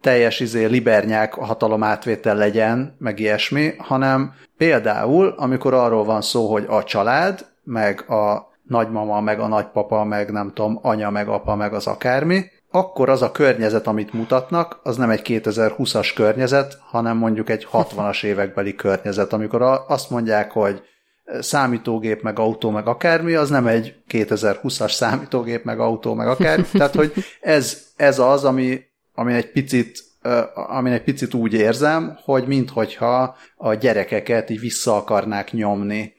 teljes izé libernyák hatalomátvétel legyen, meg ilyesmi, hanem például, amikor arról van szó, hogy a család, meg a nagymama, meg a nagypapa, meg nem tudom, anya, meg apa, meg az akármi, akkor az a környezet, amit mutatnak, az nem egy 2020-as környezet, hanem mondjuk egy 60-as évekbeli környezet, amikor azt mondják, hogy számítógép, meg autó, meg akármi, az nem egy 2020-as számítógép, meg autó, meg akármi. Tehát, hogy ez, ez az, ami, ami egy picit amin egy picit úgy érzem, hogy minthogyha a gyerekeket így vissza akarnák nyomni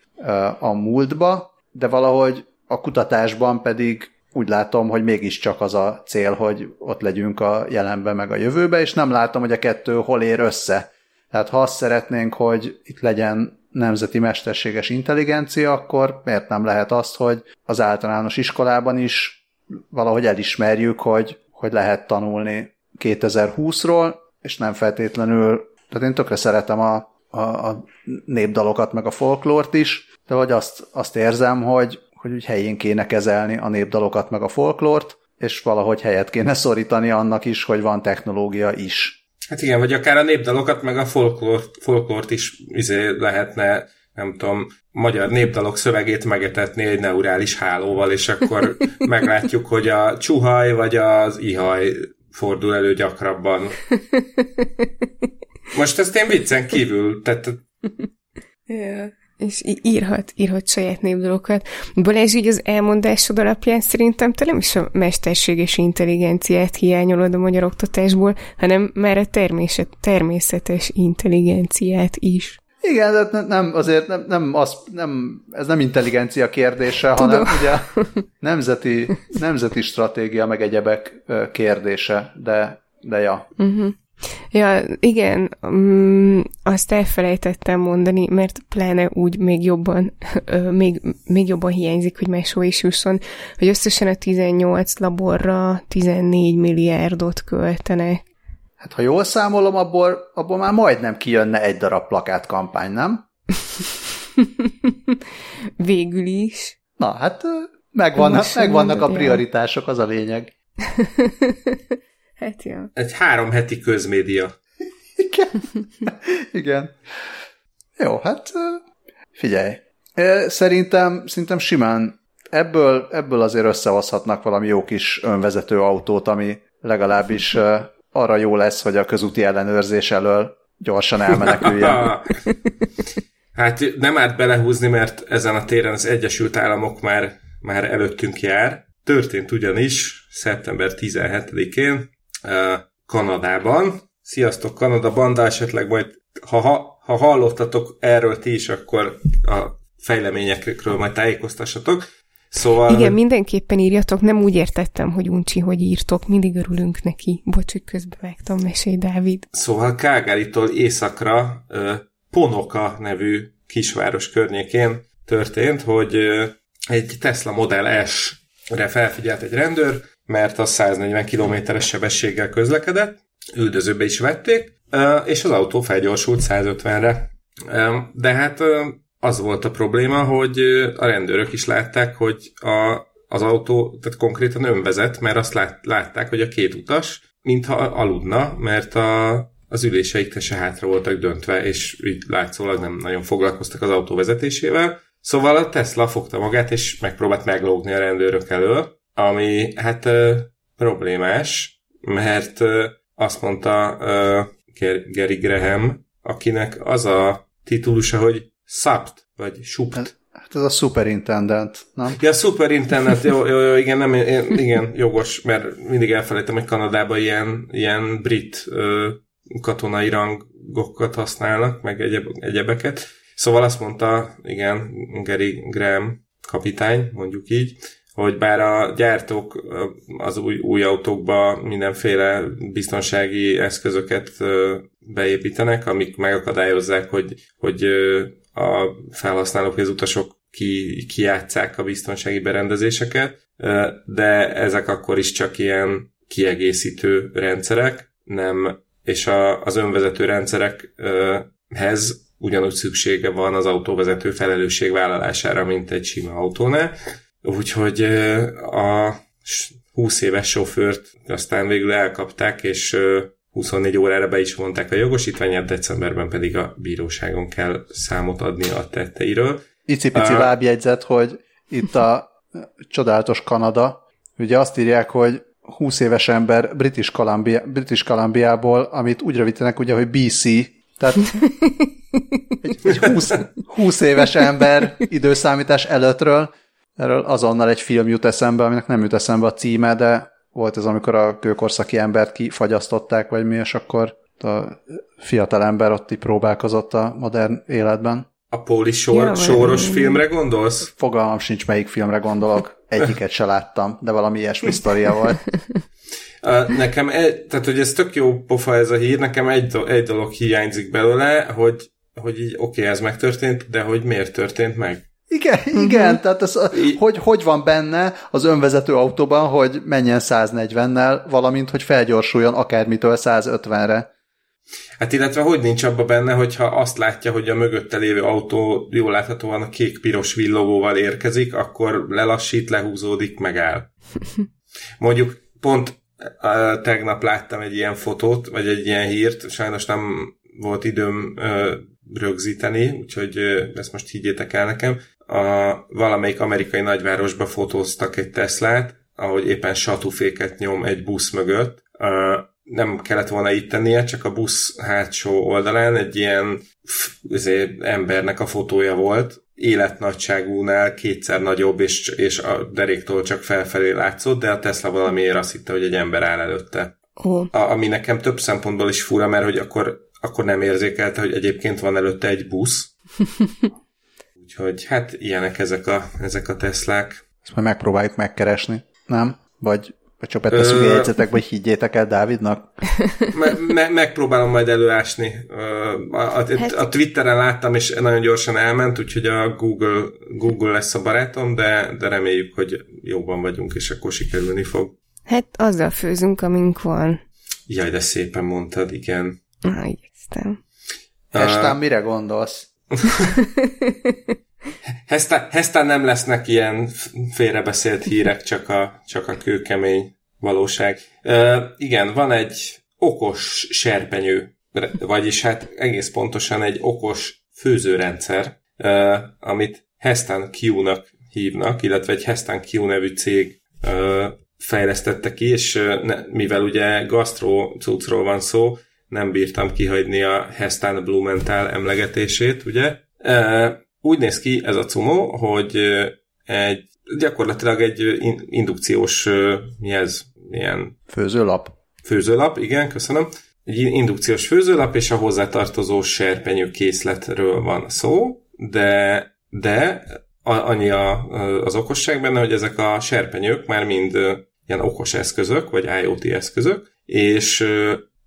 a múltba, de valahogy a kutatásban pedig úgy látom, hogy mégiscsak az a cél, hogy ott legyünk a jelenben meg a jövőbe, és nem látom, hogy a kettő hol ér össze. Tehát ha azt szeretnénk, hogy itt legyen nemzeti mesterséges intelligencia, akkor miért nem lehet azt, hogy az általános iskolában is valahogy elismerjük, hogy, hogy lehet tanulni 2020-ról, és nem feltétlenül, tehát én tökre szeretem a, a, a népdalokat, meg a folklórt is, de hogy azt, azt érzem, hogy, hogy úgy helyén kéne kezelni a népdalokat meg a folklort, és valahogy helyet kéne szorítani annak is, hogy van technológia is. Hát igen, vagy akár a népdalokat meg a folklort, folklort is izé lehetne nem tudom, magyar népdalok szövegét megetetni egy neurális hálóval, és akkor meglátjuk, hogy a csuhaj vagy az ihaj fordul elő gyakrabban. Most ezt én viccen kívül, tehát... Yeah. És írhat, írhat saját névdalokat. Balázs, így az elmondásod alapján szerintem te nem is a mesterséges intelligenciát hiányolod a magyar oktatásból, hanem már a természet, természetes intelligenciát is. Igen, de nem, azért nem, nem, az, nem, ez nem intelligencia kérdése, Tudom. hanem ugye nemzeti, nemzeti stratégia meg egyebek kérdése, de, de ja. Uh-huh. Ja, igen, um, azt elfelejtettem mondani, mert pláne úgy még jobban, még, még jobban hiányzik, hogy máshol is jusson, hogy összesen a 18 laborra 14 milliárdot költenek. Hát ha jól számolom, abból, abból már majdnem kijönne egy darab plakátkampány, nem? Végül is. Na, hát megvannak, megvannak a prioritások, az a lényeg. Hát. Egy három heti közmédia. Igen. Igen. Jó, hát figyelj. Szerintem, szerintem simán ebből, ebből azért összehozhatnak valami jó kis önvezető autót, ami legalábbis arra jó lesz, hogy a közúti ellenőrzés elől gyorsan elmeneküljen. hát nem árt belehúzni, mert ezen a téren az Egyesült Államok már, már előttünk jár. Történt ugyanis szeptember 17-én Kanadában. Sziasztok Kanada banda, esetleg majd ha, ha, ha hallottatok erről ti is, akkor a fejleményekről majd tájékoztassatok. Szóval... Igen, mindenképpen írjatok, nem úgy értettem, hogy uncsi, hogy írtok, mindig örülünk neki. Bocs, hogy közbevágtam, mesélj, Dávid. Szóval Kágáritól északra Ponoka nevű kisváros környékén történt, hogy egy Tesla Model S-re felfigyelt egy rendőr, mert az 140 kilométeres sebességgel közlekedett, üldözőbe is vették, és az autó felgyorsult 150-re. De hát az volt a probléma, hogy a rendőrök is látták, hogy a, az autó tehát konkrétan önvezet, mert azt lát, látták, hogy a két utas mintha aludna, mert a, az üléseik se hátra voltak döntve, és így látszólag nem nagyon foglalkoztak az autó vezetésével. Szóval a Tesla fogta magát, és megpróbált meglógni a rendőrök elől, ami hát ö, problémás, mert ö, azt mondta ö, Gary Graham, akinek az a titulusa, hogy SAPT, vagy SUPT. Hát, ez a superintendent, nem? Ja, superintendent, jó, jó, jó, igen, nem, igen, jogos, mert mindig elfelejtem, hogy Kanadában ilyen, ilyen brit ö, katonai rangokat használnak, meg egyeb, egyebeket. Szóval azt mondta, igen, Gary Graham kapitány, mondjuk így, hogy bár a gyártók az új, új autókba mindenféle biztonsági eszközöket beépítenek, amik megakadályozzák, hogy, hogy a felhasználók, az utasok ki, kijátszák a biztonsági berendezéseket, de ezek akkor is csak ilyen kiegészítő rendszerek, nem, és a, az önvezető rendszerekhez ugyanúgy szüksége van az autóvezető felelősségvállalására, mint egy sima autónál. Úgyhogy a 20 éves sofőrt aztán végül elkapták, és 24 órára be is vonták a jogosítványát, decemberben pedig a bíróságon kell számot adni a tetteiről. Icipici uh, lábjegyzet, hogy itt a csodálatos Kanada, ugye azt írják, hogy 20 éves ember British, Columbia, British Columbiából, amit úgy rövidítenek ugye, hogy BC, tehát egy, egy 20, 20 éves ember időszámítás előttről, erről azonnal egy film jut eszembe, aminek nem jut eszembe a címe, de volt ez, amikor a kőkorszaki embert kifagyasztották, vagy mi, és akkor a fiatal ember ott próbálkozott a modern életben. A Póli sor, ja, soros vagy... filmre gondolsz? Fogalmam sincs, melyik filmre gondolok. Egyiket se láttam, de valami ilyesmi sztoria volt. nekem, egy, tehát hogy ez tök jó pofa ez a hír, nekem egy, egy dolog hiányzik belőle, hogy, hogy így oké, okay, ez megtörtént, de hogy miért történt meg? Igen, uh-huh. igen, tehát ez, hogy, hogy van benne az önvezető autóban, hogy menjen 140-nel, valamint, hogy felgyorsuljon akármitől 150-re. Hát illetve hogy nincs abba benne, hogyha azt látja, hogy a mögötte lévő autó jól láthatóan a kék-piros villogóval érkezik, akkor lelassít, lehúzódik, megáll. Mondjuk pont uh, tegnap láttam egy ilyen fotót, vagy egy ilyen hírt, sajnos nem volt időm uh, rögzíteni, úgyhogy ezt most higgyétek el nekem, a valamelyik amerikai nagyvárosba fotóztak egy Teslát, ahogy éppen satuféket nyom egy busz mögött. nem kellett volna így tennie, csak a busz hátsó oldalán egy ilyen azért, embernek a fotója volt, életnagyságúnál kétszer nagyobb, és, és a deréktól csak felfelé látszott, de a Tesla valamiért azt hitte, hogy egy ember áll előtte. Oh. A, ami nekem több szempontból is fura, mert hogy akkor, akkor nem érzékelte, hogy egyébként van előtte egy busz. Úgyhogy hát ilyenek ezek a, ezek a Teslák. Ezt majd megpróbáljuk megkeresni, nem? Vagy vagy csak beteszünk Ö... jegyzetekbe, hogy higgyétek el Dávidnak? Me- me- megpróbálom majd előásni. A, a, hát... a Twitteren láttam, és nagyon gyorsan elment, úgyhogy a Google, Google lesz a barátom, de, de reméljük, hogy jóban vagyunk, és akkor sikerülni fog. Hát azzal főzünk, amink van. Jaj, de szépen mondtad, igen. Na, igyekeztem. Hestán mire gondolsz? Heztán, nem lesznek ilyen félrebeszélt hírek, csak a, csak a kőkemény valóság. Uh, igen, van egy okos serpenyő, vagyis hát egész pontosan egy okos főzőrendszer, uh, amit Hestan Q-nak hívnak, illetve egy Hestan Q nevű cég uh, fejlesztette ki, és ne, mivel ugye gastro cuccról van szó, nem bírtam kihagyni a Hestan Blumenthal emlegetését, ugye? Úgy néz ki ez a cumo, hogy egy gyakorlatilag egy indukciós, mi ez, ilyen... Főzőlap. Főzőlap, igen, köszönöm. Egy indukciós főzőlap, és a hozzátartozó serpenyő készletről van szó, de, de annyi a, az okosság benne, hogy ezek a serpenyők már mind ilyen okos eszközök, vagy IoT eszközök, és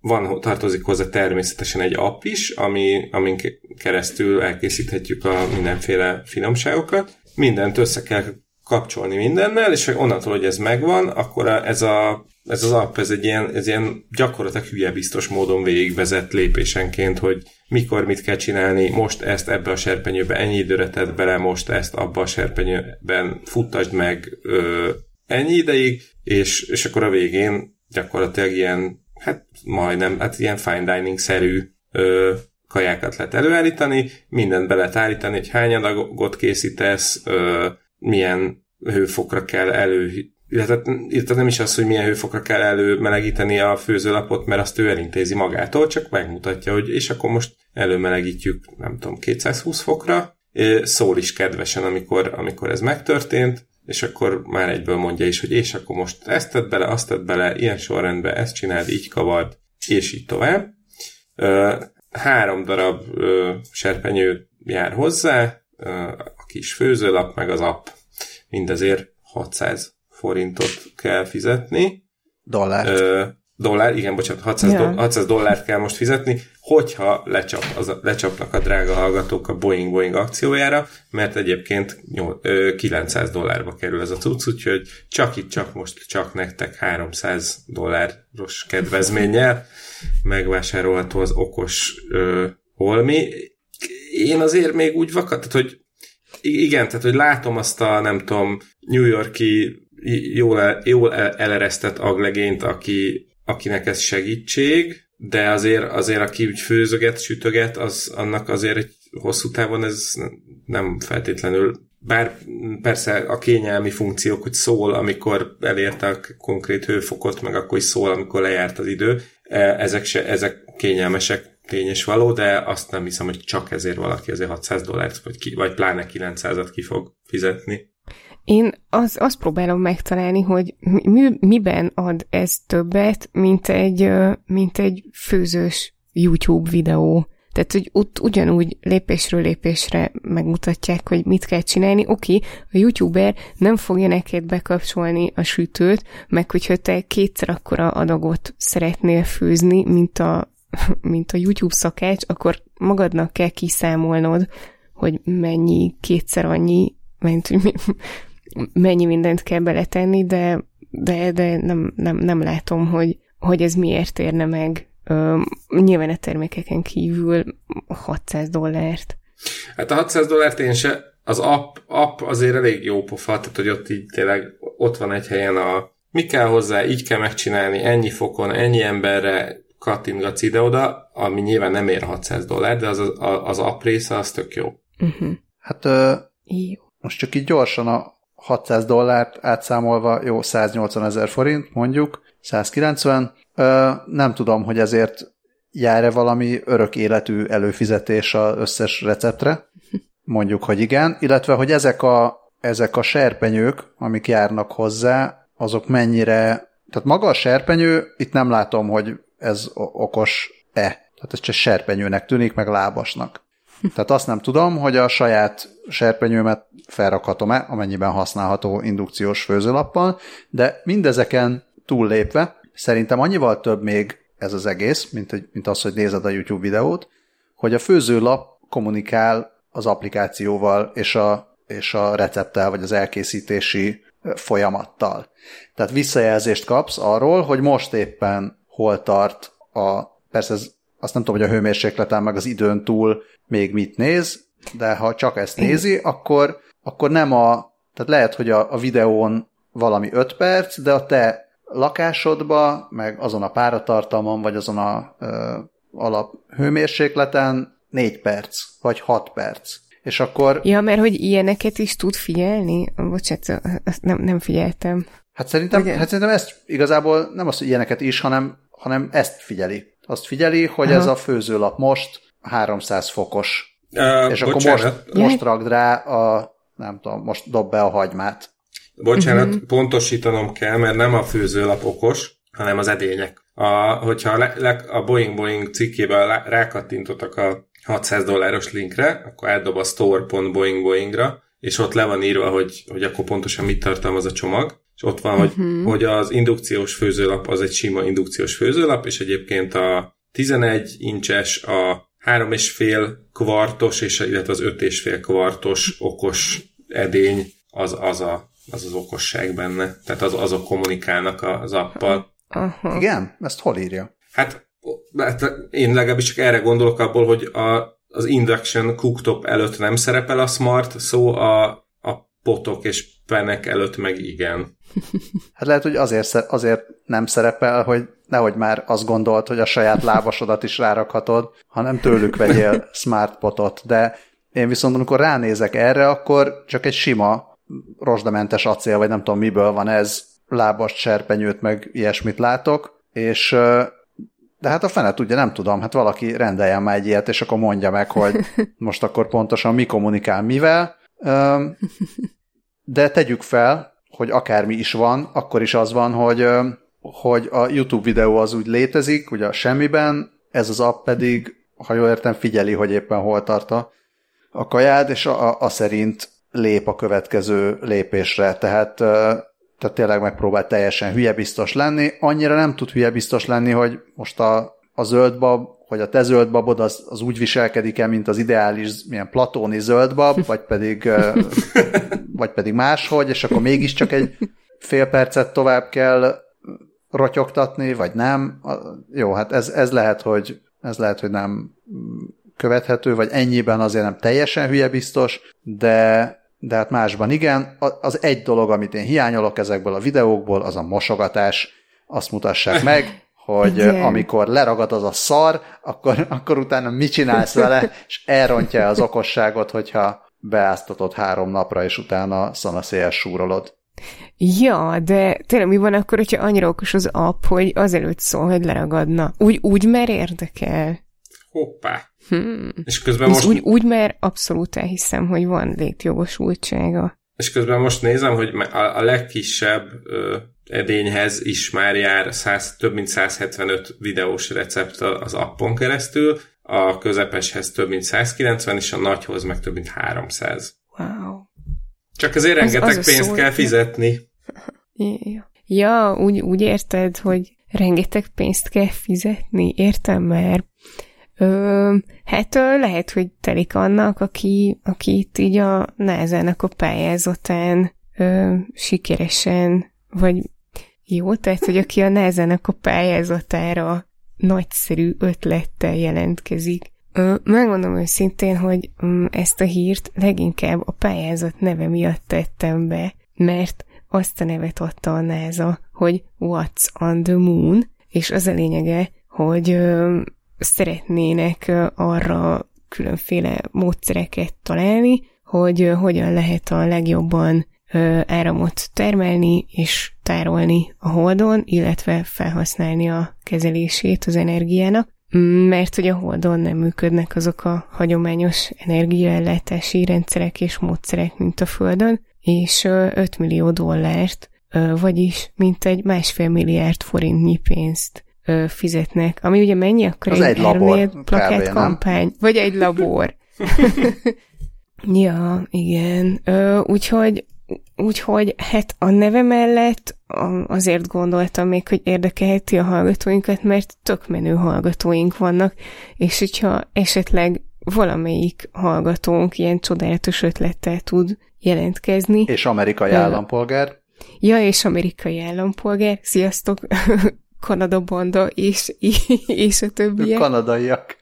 van, tartozik hozzá természetesen egy app is, ami, amin keresztül elkészíthetjük a mindenféle finomságokat. Mindent össze kell kapcsolni mindennel, és onnantól, hogy ez megvan, akkor ez, a, ez az app, ez egy ilyen, ez ilyen gyakorlatilag hülye biztos módon végigvezet lépésenként, hogy mikor mit kell csinálni, most ezt ebbe a serpenyőbe ennyi időre tett bele, most ezt abba a serpenyőben futtasd meg ö, ennyi ideig, és, és akkor a végén gyakorlatilag ilyen hát majdnem, hát ilyen fine dining-szerű ö, kajákat lehet előállítani, mindent be lehet állítani, hogy hány adagot készítesz, ö, milyen hőfokra kell elő illetve, illetve nem is az, hogy milyen hőfokra kell előmelegíteni a főzőlapot, mert azt ő elintézi magától, csak megmutatja, hogy és akkor most előmelegítjük, nem tudom, 220 fokra, szól is kedvesen, amikor, amikor ez megtörtént, és akkor már egyből mondja is, hogy és akkor most ezt tedd bele, azt tedd bele, ilyen sorrendben ezt csináld, így kavard, és így tovább. Három darab serpenyő jár hozzá, a kis főzőlap, meg az app. Mindezért 600 forintot kell fizetni. Dollárt. Dollár, igen, bocsánat, 600, yeah. do, 600 dollárt kell most fizetni, hogyha lecsap, az, lecsapnak a drága hallgatók a Boeing Boeing akciójára, mert egyébként 900 dollárba kerül ez a cucc, úgyhogy csak itt, csak most, csak nektek 300 dolláros kedvezménnyel megvásárolható az okos ö, holmi. Én azért még úgy vakat, tehát, hogy igen, tehát, hogy látom azt a, nem tudom, New Yorki jól, jól eleresztett aglegényt, aki, akinek ez segítség, de azért, azért aki úgy főzöget, sütöget, az, annak azért egy hosszú távon ez nem feltétlenül bár persze a kényelmi funkciók, hogy szól, amikor elérte a konkrét hőfokot, meg akkor is szól, amikor lejárt az idő, e, ezek, se, ezek kényelmesek, tény és való, de azt nem hiszem, hogy csak ezért valaki azért 600 dollárt, vagy, ki, vagy pláne 900-at ki fog fizetni. Én az, azt próbálom megtalálni, hogy mi, miben ad ez többet, mint egy, mint egy főzős YouTube videó. Tehát, hogy ott ugyanúgy lépésről lépésre megmutatják, hogy mit kell csinálni. Oké, a YouTuber nem fogja neked bekapcsolni a sütőt, meg hogyha te kétszer akkora adagot szeretnél főzni, mint a, mint a YouTube szakács, akkor magadnak kell kiszámolnod, hogy mennyi kétszer annyi, mert mennyi mindent kell beletenni, de, de, de nem, nem, nem látom, hogy, hogy ez miért érne meg ö, nyilván a termékeken kívül 600 dollárt. Hát a 600 dollárt én se, az app, app azért elég jó pofa, tehát hogy ott így tényleg ott van egy helyen a mi kell hozzá, így kell megcsinálni, ennyi fokon, ennyi emberre kattintgatsz ide-oda, ami nyilván nem ér 600 dollár, de az, az, az app része az tök jó. Uh-huh. Hát ö, jó. most csak így gyorsan a 600 dollárt átszámolva, jó, 180 ezer forint, mondjuk, 190. Ö, nem tudom, hogy ezért jár-e valami örök életű előfizetés az összes receptre. Mondjuk, hogy igen, illetve, hogy ezek a, ezek a serpenyők, amik járnak hozzá, azok mennyire, tehát maga a serpenyő, itt nem látom, hogy ez okos-e. Tehát ez csak serpenyőnek tűnik, meg lábasnak. Tehát azt nem tudom, hogy a saját serpenyőmet felrakhatom-e, amennyiben használható indukciós főzőlappal, de mindezeken túllépve szerintem annyival több még ez az egész, mint, mint az, hogy nézed a YouTube videót, hogy a főzőlap kommunikál az applikációval és a, és a recepttel, vagy az elkészítési folyamattal. Tehát visszajelzést kapsz arról, hogy most éppen hol tart a, persze ez, azt nem tudom, hogy a hőmérsékleten meg az időn túl még mit néz, de ha csak ezt nézi, akkor, akkor nem a, tehát lehet, hogy a, a videón valami 5 perc, de a te lakásodba, meg azon a páratartalmon, vagy azon a ö, alap hőmérsékleten 4 perc, vagy 6 perc. És akkor... Ja, mert hogy ilyeneket is tud figyelni? Bocsánat, ezt nem, nem figyeltem. Hát szerintem, hát szerintem ezt igazából nem az, hogy ilyeneket is, hanem, hanem ezt figyeli. Azt figyeli, hogy Aha. ez a főzőlap most 300 fokos. Uh, és bocsánat. akkor most, most ragd rá a, nem tudom, most dob be a hagymát. Bocsánat, uh-huh. pontosítanom kell, mert nem a főzőlap okos, hanem az edények. A, hogyha le, le, a Boeing Boeing cikkében rákattintottak a 600 dolláros linkre, akkor átdob a store.boeing-boeingra, és ott le van írva, hogy, hogy akkor pontosan mit tartalmaz a csomag, és ott van, uh-huh. hogy, mhm. hogy az indukciós főzőlap az egy sima indukciós főzőlap, és egyébként a 11 incses, a 3,5 kvartos, és illetve az 5,5 kvartos okos edény az az a az az okosság benne. Tehát az, azok kommunikálnak az appal. Aha. Igen? Ezt hol írja? Hát, hát én legalábbis csak erre gondolok abból, hogy a, az induction cooktop előtt nem szerepel a smart szó, a, a potok és penek előtt meg igen. Hát lehet, hogy azért, azért nem szerepel, hogy nehogy már azt gondolt, hogy a saját lábasodat is rárakhatod, hanem tőlük vegyél smart potot, de én viszont amikor ránézek erre, akkor csak egy sima rozsdamentes acél, vagy nem tudom miből van ez, lábas serpenyőt, meg ilyesmit látok, és de hát a fene tudja, nem tudom, hát valaki rendeljen már egy ilyet, és akkor mondja meg, hogy most akkor pontosan mi kommunikál mivel, de tegyük fel, hogy akármi is van, akkor is az van, hogy, hogy a YouTube videó az úgy létezik, ugye a semmiben, ez az app pedig, ha jól értem, figyeli, hogy éppen hol tart a, a kajád, és a, a, a szerint lép a következő lépésre, tehát, tehát tényleg megpróbál teljesen hülyebiztos lenni. Annyira nem tud hülyebiztos lenni, hogy most a, a zöldbab, hogy a te zöldbabod az, az úgy viselkedik-e, mint az ideális, milyen platóni zöldbab, vagy pedig, vagy pedig máshogy, és akkor mégiscsak egy fél percet tovább kell rotyogtatni, vagy nem. Jó, hát ez, ez lehet, hogy ez lehet, hogy nem követhető, vagy ennyiben azért nem teljesen hülye biztos, de de hát másban igen. Az egy dolog, amit én hiányolok ezekből a videókból, az a mosogatás. Azt mutassák meg, hogy igen. amikor leragad az a szar, akkor, akkor utána mit csinálsz vele, és elrontja az okosságot, hogyha beáztatod három napra, és utána szanaszélyes súrolod. Ja, de tényleg mi van akkor, hogyha annyira okos az app, hogy azelőtt szól, hogy leragadna? Úgy, úgy mer érdekel? Hoppá. Hmm. És közben most... Úgy, úgy, mert abszolút elhiszem, hogy van létjogosultsága. És közben most nézem, hogy a, a legkisebb ö, edényhez is már jár 100, több mint 175 videós recept az appon keresztül, a közepeshez több mint 190, és a nagyhoz meg több mint 300. Wow. Csak azért rengeteg az, az pénzt kell fizetni. Ja, ja úgy, úgy érted, hogy rengeteg pénzt kell fizetni? Értem, mert Ö, hát ö, lehet, hogy telik annak, aki, aki itt így a nehezenek a pályázatán ö, sikeresen, vagy jó, tehát, hogy aki a nehezenek a pályázatára nagyszerű ötlettel jelentkezik. Megmondom őszintén, hogy ö, ezt a hírt leginkább a pályázat neve miatt tettem be, mert azt a nevet adta a NASA, hogy What's on the Moon, és az a lényege, hogy szeretnének arra különféle módszereket találni, hogy hogyan lehet a legjobban áramot termelni és tárolni a Holdon, illetve felhasználni a kezelését az energiának, mert hogy a Holdon nem működnek azok a hagyományos energiaellátási rendszerek és módszerek, mint a Földön, és 5 millió dollárt, vagyis mintegy másfél milliárd forintnyi pénzt fizetnek. Ami ugye mennyi? Akkor Az egy labor, plakát kampány, vagy egy labor. ja, igen. Úgyhogy Úgyhogy hát a neve mellett azért gondoltam még, hogy érdekelheti a hallgatóinkat, mert tök menő hallgatóink vannak, és hogyha esetleg valamelyik hallgatónk ilyen csodálatos ötlettel tud jelentkezni. És amerikai uh, állampolgár. Ja, és amerikai állampolgár. Sziasztok, Kanada banda és, és a többiek. Kanadaiak.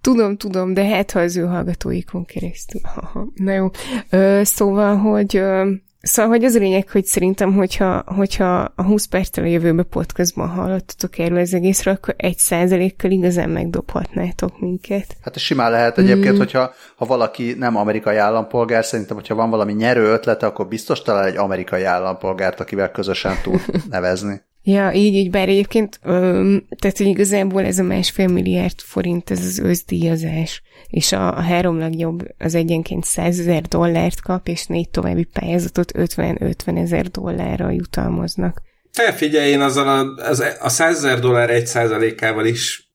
Tudom, tudom, de hát ha az ő hallgatóikon keresztül. Na jó. Ö, szóval, hogy ö, Szóval, hogy az a lényeg, hogy szerintem, hogyha, hogyha a 20 perccel a jövőbe podcastban hallottatok erről az egészről, akkor egy százalékkal igazán megdobhatnátok minket. Hát simán lehet egyébként, mm. hogyha ha valaki nem amerikai állampolgár, szerintem, hogyha van valami nyerő ötlete, akkor biztos talál egy amerikai állampolgárt, akivel közösen tud nevezni. Ja, így, így, bár egyébként, öm, tehát hogy igazából ez a másfél milliárd forint, ez az őszdíjazás, és a, a három legjobb az egyenként 100 ezer dollárt kap, és négy további pályázatot 50-50 ezer dollárra jutalmaznak. Te figyelj, én azzal a, az, a 100 ezer dollár egy százalékával is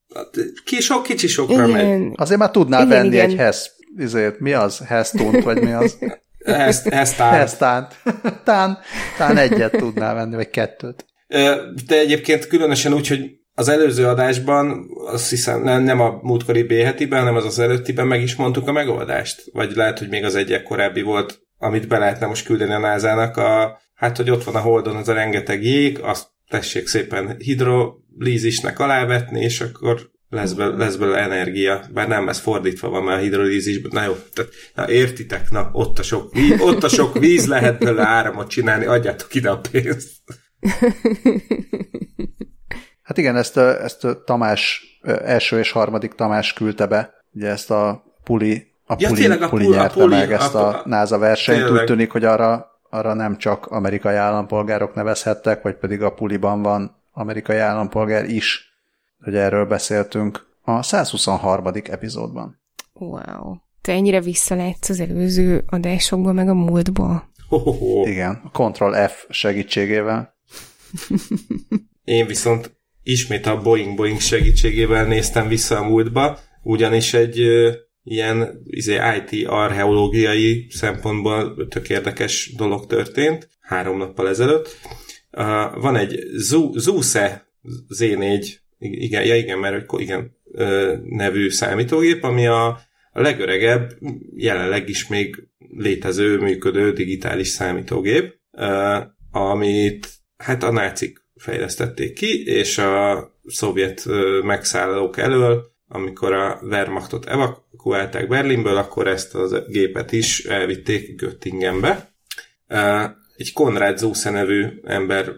ki sok kicsi sokra igen. megy. Azért már tudnál igen, venni igen. egy HESZ, izért, mi az? HESZ-tunt, vagy mi az? Hesztánt. Hesztánt. Tán, tán egyet tudnál venni, vagy kettőt. De egyébként különösen úgy, hogy az előző adásban, azt hiszem nem, nem a múltkori b hanem az az előttiben meg is mondtuk a megoldást. Vagy lehet, hogy még az egyek korábbi volt, amit be lehetne most küldeni a názának, a, hát, hogy ott van a Holdon az a rengeteg jég, azt tessék szépen hidrolízisnek alávetni, és akkor lesz, be, lesz belőle energia. Bár nem, ez fordítva van már a hidrolízisben. Na jó, tehát, na értitek, na ott a sok víz, ott a sok víz lehet belőle áramot csinálni, adjátok ide a pénzt. Hát igen, ezt, ezt Tamás, első és harmadik Tamás küldte be, ugye ezt a puli, a ja, puli, tényleg, a puli, puli nyerte a puli, meg ezt a, a NASA versenyt. Tényleg. Úgy tűnik, hogy arra, arra nem csak amerikai állampolgárok nevezhettek, vagy pedig a puliban van amerikai állampolgár is, hogy erről beszéltünk a 123. epizódban. Wow. Te ennyire visszalátsz az előző adásokba, meg a múltba? Igen, a Ctrl F segítségével. Én viszont ismét a Boeing Boeing segítségével néztem vissza a múltba, ugyanis egy ö, ilyen izé, IT archeológiai szempontból tök érdekes dolog történt három nappal ezelőtt. Uh, van egy Zuse Z4, igen, ja igen, mert igen, ö, nevű számítógép, ami a, a legöregebb, jelenleg is még létező, működő digitális számítógép, uh, amit hát a nácik fejlesztették ki, és a szovjet megszállók elől, amikor a Wehrmachtot evakuálták Berlinből, akkor ezt a gépet is elvitték Göttingenbe. Egy Konrad Zuse nevű ember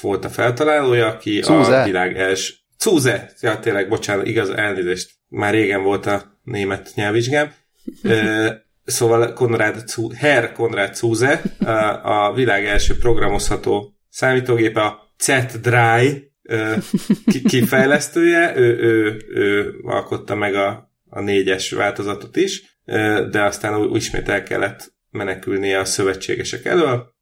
volt a feltalálója, aki Zuse. a világ első... Zuse! Ja, tényleg, bocsánat, igaz, elnézést. Már régen volt a német nyelvvizsgám. Szóval Konrad, Herr Konrad Zuse, a világ első programozható számítógépe, a Z-Dry kifejlesztője, ő, ő, ő alkotta meg a, a négyes változatot is, de aztán ismét el kellett menekülnie a szövetségesek elől,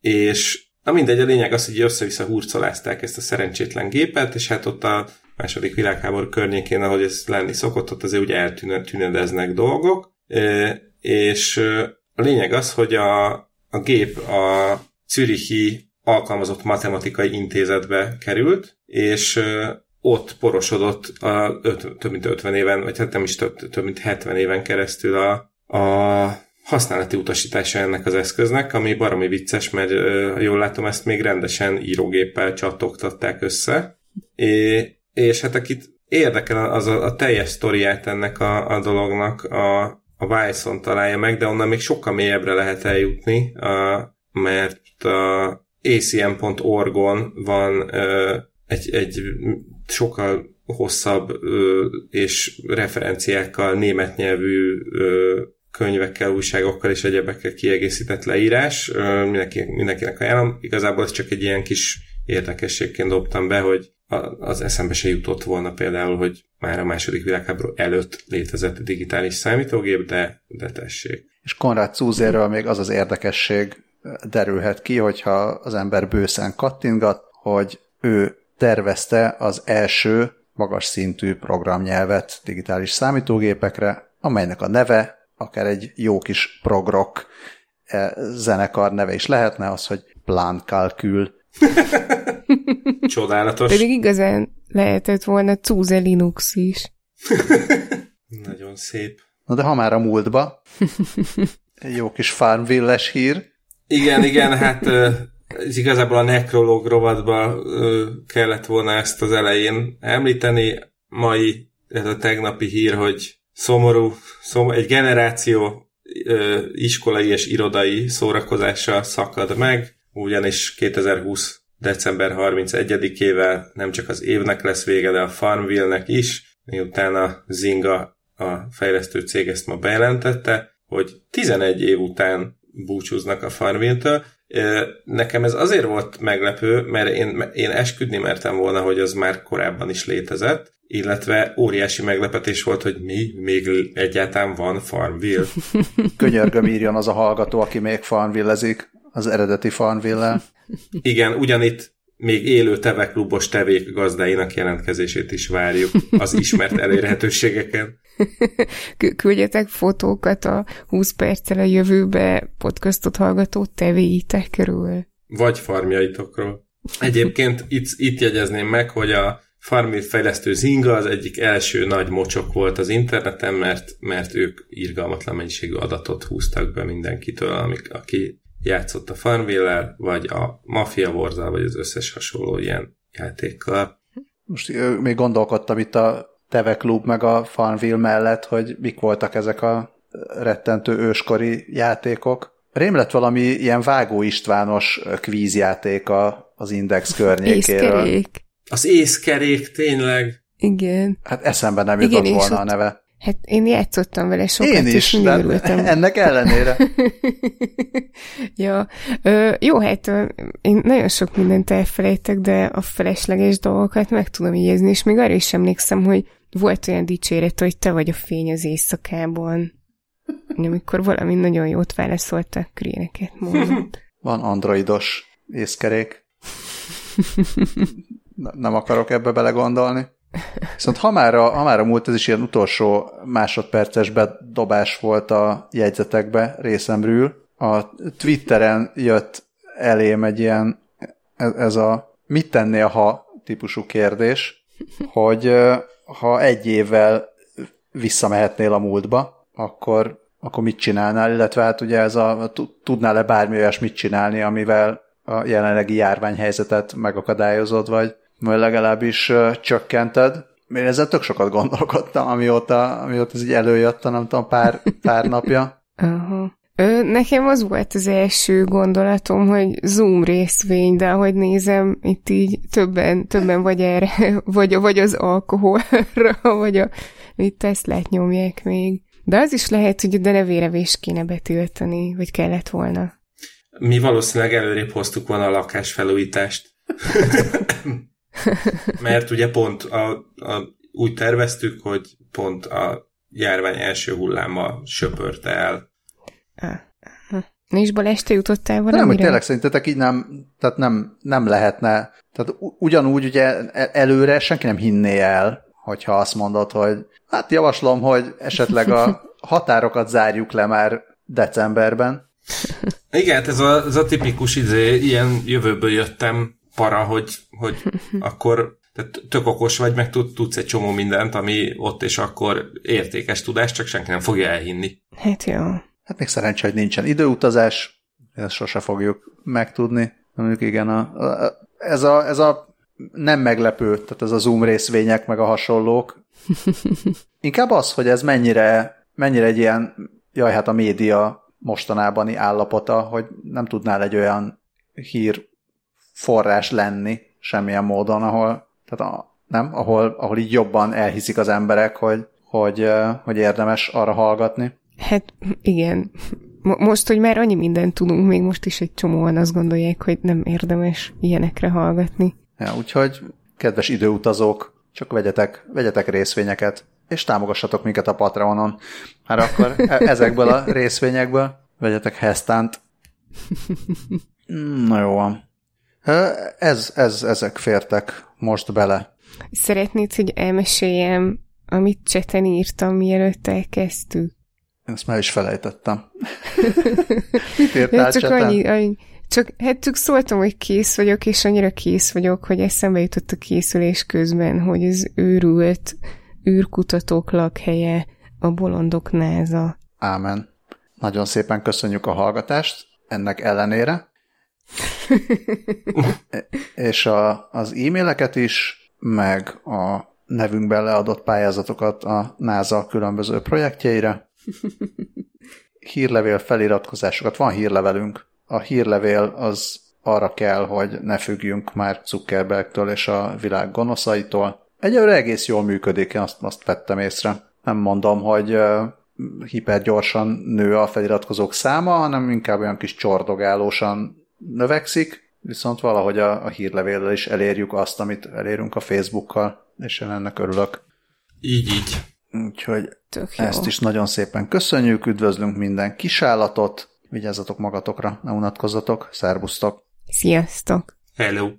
és na mindegy, a lényeg az, hogy össze-vissza hurcolázták ezt a szerencsétlen gépet, és hát ott a második világháború környékén, ahogy ez lenni szokott, ott azért úgy eltűnedeznek dolgok, és a lényeg az, hogy a, a gép a Zürichi alkalmazott matematikai intézetbe került, és ott porosodott a öt, több mint 50 éven, vagy hát nem is több, több mint 70 éven keresztül a, a használati utasítása ennek az eszköznek, ami baromi vicces, mert jól látom, ezt még rendesen írógéppel csattogtatták össze. É, és hát akit érdekel az a, a teljes sztoriát ennek a, a dolognak, a, a Wilson találja meg, de onnan még sokkal mélyebbre lehet eljutni, a, mert a, acm.org-on van ö, egy, egy sokkal hosszabb ö, és referenciákkal német nyelvű ö, könyvekkel, újságokkal és egyebekkel kiegészített leírás. Mindenki, mindenkinek ajánlom. Igazából ez csak egy ilyen kis érdekességként dobtam be, hogy az eszembe se jutott volna például, hogy már a második világháború előtt létezett digitális számítógép, de, de tessék. És Konrad Zúzéről még az az érdekesség derülhet ki, hogyha az ember bőszen kattingat, hogy ő tervezte az első magas szintű programnyelvet digitális számítógépekre, amelynek a neve akár egy jó kis progrok e, zenekar neve is lehetne, az, hogy Plan Calcul. Csodálatos. Pedig igazán lehetett volna Cúze Linux is. Nagyon szép. Na de ha már a múltba, egy jó kis Farmville-es hír. Igen, igen, hát ez igazából a nekrológ rovatba kellett volna ezt az elején említeni. Mai, ez a tegnapi hír, hogy szomorú, szomorú egy generáció iskolai és irodai szórakozása szakad meg, ugyanis 2020 december 31-ével nem csak az évnek lesz vége, de a Farmville-nek is, miután a Zinga, a fejlesztő cég ezt ma bejelentette, hogy 11 év után búcsúznak a Farmville-től. Nekem ez azért volt meglepő, mert én, én esküdni mertem volna, hogy az már korábban is létezett, illetve óriási meglepetés volt, hogy mi, még egyáltalán van Farmville. Könyörgöm írjon az a hallgató, aki még Farmville-ezik az eredeti Farmville-el. Igen, ugyanitt még élő teveklubos tevék gazdáinak jelentkezését is várjuk az ismert elérhetőségeken. Küldjetek fotókat a 20 perccel a jövőbe podcastot hallgató tevéitekről. Vagy farmjaitokról. Egyébként itt, itt jegyezném meg, hogy a Farmville fejlesztő Zinga az egyik első nagy mocsok volt az interneten, mert, mert ők irgalmatlan mennyiségű adatot húztak be mindenkitől, amik, aki játszott a farmville vagy a Mafia wars vagy az összes hasonló ilyen játékkal. Most még gondolkodtam itt a Teve Klub meg a Farmville mellett, hogy mik voltak ezek a rettentő őskori játékok. Rém lett valami ilyen Vágó Istvános kvízjáték az Index környékéről. Észkerék. Az észkerék, tényleg. Igen. Hát eszembe nem jutott Igen, volna a neve. Hát én játszottam vele sokat, én is, és örültem. ennek ellenére. ja, ö, jó, hát én nagyon sok mindent elfelejtek, de a felesleges dolgokat meg tudom jegyezni, és még arra is emlékszem, hogy volt olyan dicséret, hogy te vagy a fény az éjszakában. Amikor valami nagyon jót válaszoltak, kréneket mondott. Van androidos észkerék. nem akarok ebbe belegondolni. Viszont ha már, a, ha már a múlt, ez is ilyen utolsó másodperces bedobás volt a jegyzetekbe részemről. A Twitteren jött elém egy ilyen, ez, ez a mit tennél, ha típusú kérdés, hogy ha egy évvel visszamehetnél a múltba, akkor, akkor mit csinálnál, illetve hát ugye ez a, tudnál-e bármi olyasmit csinálni, amivel a jelenlegi járványhelyzetet megakadályozod, vagy vagy legalábbis csökkented. Én ezzel tök sokat gondolkodtam, amióta, amióta ez így előjött, nem tudom, pár, pár napja. Uh-huh. Nekem az volt az első gondolatom, hogy Zoom részvény, de ahogy nézem, itt így többen, többen vagy erre, vagy, vagy az alkoholra, vagy a, itt ezt nyomják még. De az is lehet, hogy a denevérevés kéne betiltani, vagy kellett volna. Mi valószínűleg előrébb hoztuk volna a lakásfelújítást. Mert ugye pont a, a, úgy terveztük, hogy pont a járvány első hulláma söpörte el. Nincs bal este jutottál valamire? Nem, hogy tényleg szerintetek így nem, tehát nem, nem lehetne, tehát ugyanúgy ugye e, előre senki nem hinné el, hogyha azt mondod, hogy hát javaslom, hogy esetleg a határokat zárjuk le már decemberben. Igen, hát ez a, ez a tipikus izé, ilyen jövőből jöttem para, hogy, hogy akkor tehát tök okos vagy, meg tud, tudsz egy csomó mindent, ami ott és akkor értékes tudás, csak senki nem fogja elhinni. Hát jó. Hát még szerencsé, hogy nincsen időutazás, ezt sose fogjuk megtudni. Mondjuk igen, a, a, ez, a, ez a nem meglepő, tehát ez a Zoom részvények, meg a hasonlók. Inkább az, hogy ez mennyire, mennyire egy ilyen, jaj, hát a média mostanában állapota, hogy nem tudnál egy olyan hír forrás lenni semmilyen módon, ahol, tehát a, nem, ahol, ahol így jobban elhiszik az emberek, hogy, hogy, hogy érdemes arra hallgatni. Hát igen. Most, hogy már annyi mindent tudunk, még most is egy csomóan azt gondolják, hogy nem érdemes ilyenekre hallgatni. Ja, úgyhogy kedves időutazók, csak vegyetek, vegyetek részvényeket, és támogassatok minket a Patreonon. Hát akkor e- ezekből a részvényekből vegyetek hesztánt. Na jó van. Ez, ez, ezek fértek most bele. Szeretnéd, hogy elmeséljem, amit cseten írtam, mielőtt elkezdtük? Ezt már is felejtettem. Mit írtál csak annyi, annyi, csak, hát csak szóltam, hogy kész vagyok, és annyira kész vagyok, hogy eszembe jutott a készülés közben, hogy az őrült űrkutatók lakhelye a bolondok náza. Ámen. Nagyon szépen köszönjük a hallgatást ennek ellenére. és a, az e-maileket is, meg a nevünkben leadott pályázatokat a NASA különböző projektjeire. Hírlevél feliratkozásokat. Van hírlevelünk. A hírlevél az arra kell, hogy ne függjünk már Zuckerbergtől és a világ gonoszaitól. Egyelőre egész jól működik, én azt, azt vettem észre. Nem mondom, hogy hipergyorsan nő a feliratkozók száma, hanem inkább olyan kis csordogálósan növekszik, viszont valahogy a, a hírlevéllel is elérjük azt, amit elérünk a Facebookkal, és én ennek örülök. Így, így. Úgyhogy ezt is nagyon szépen köszönjük, üdvözlünk minden kisállatot, vigyázzatok magatokra, ne unatkozzatok, szervusztok! Sziasztok! Hello!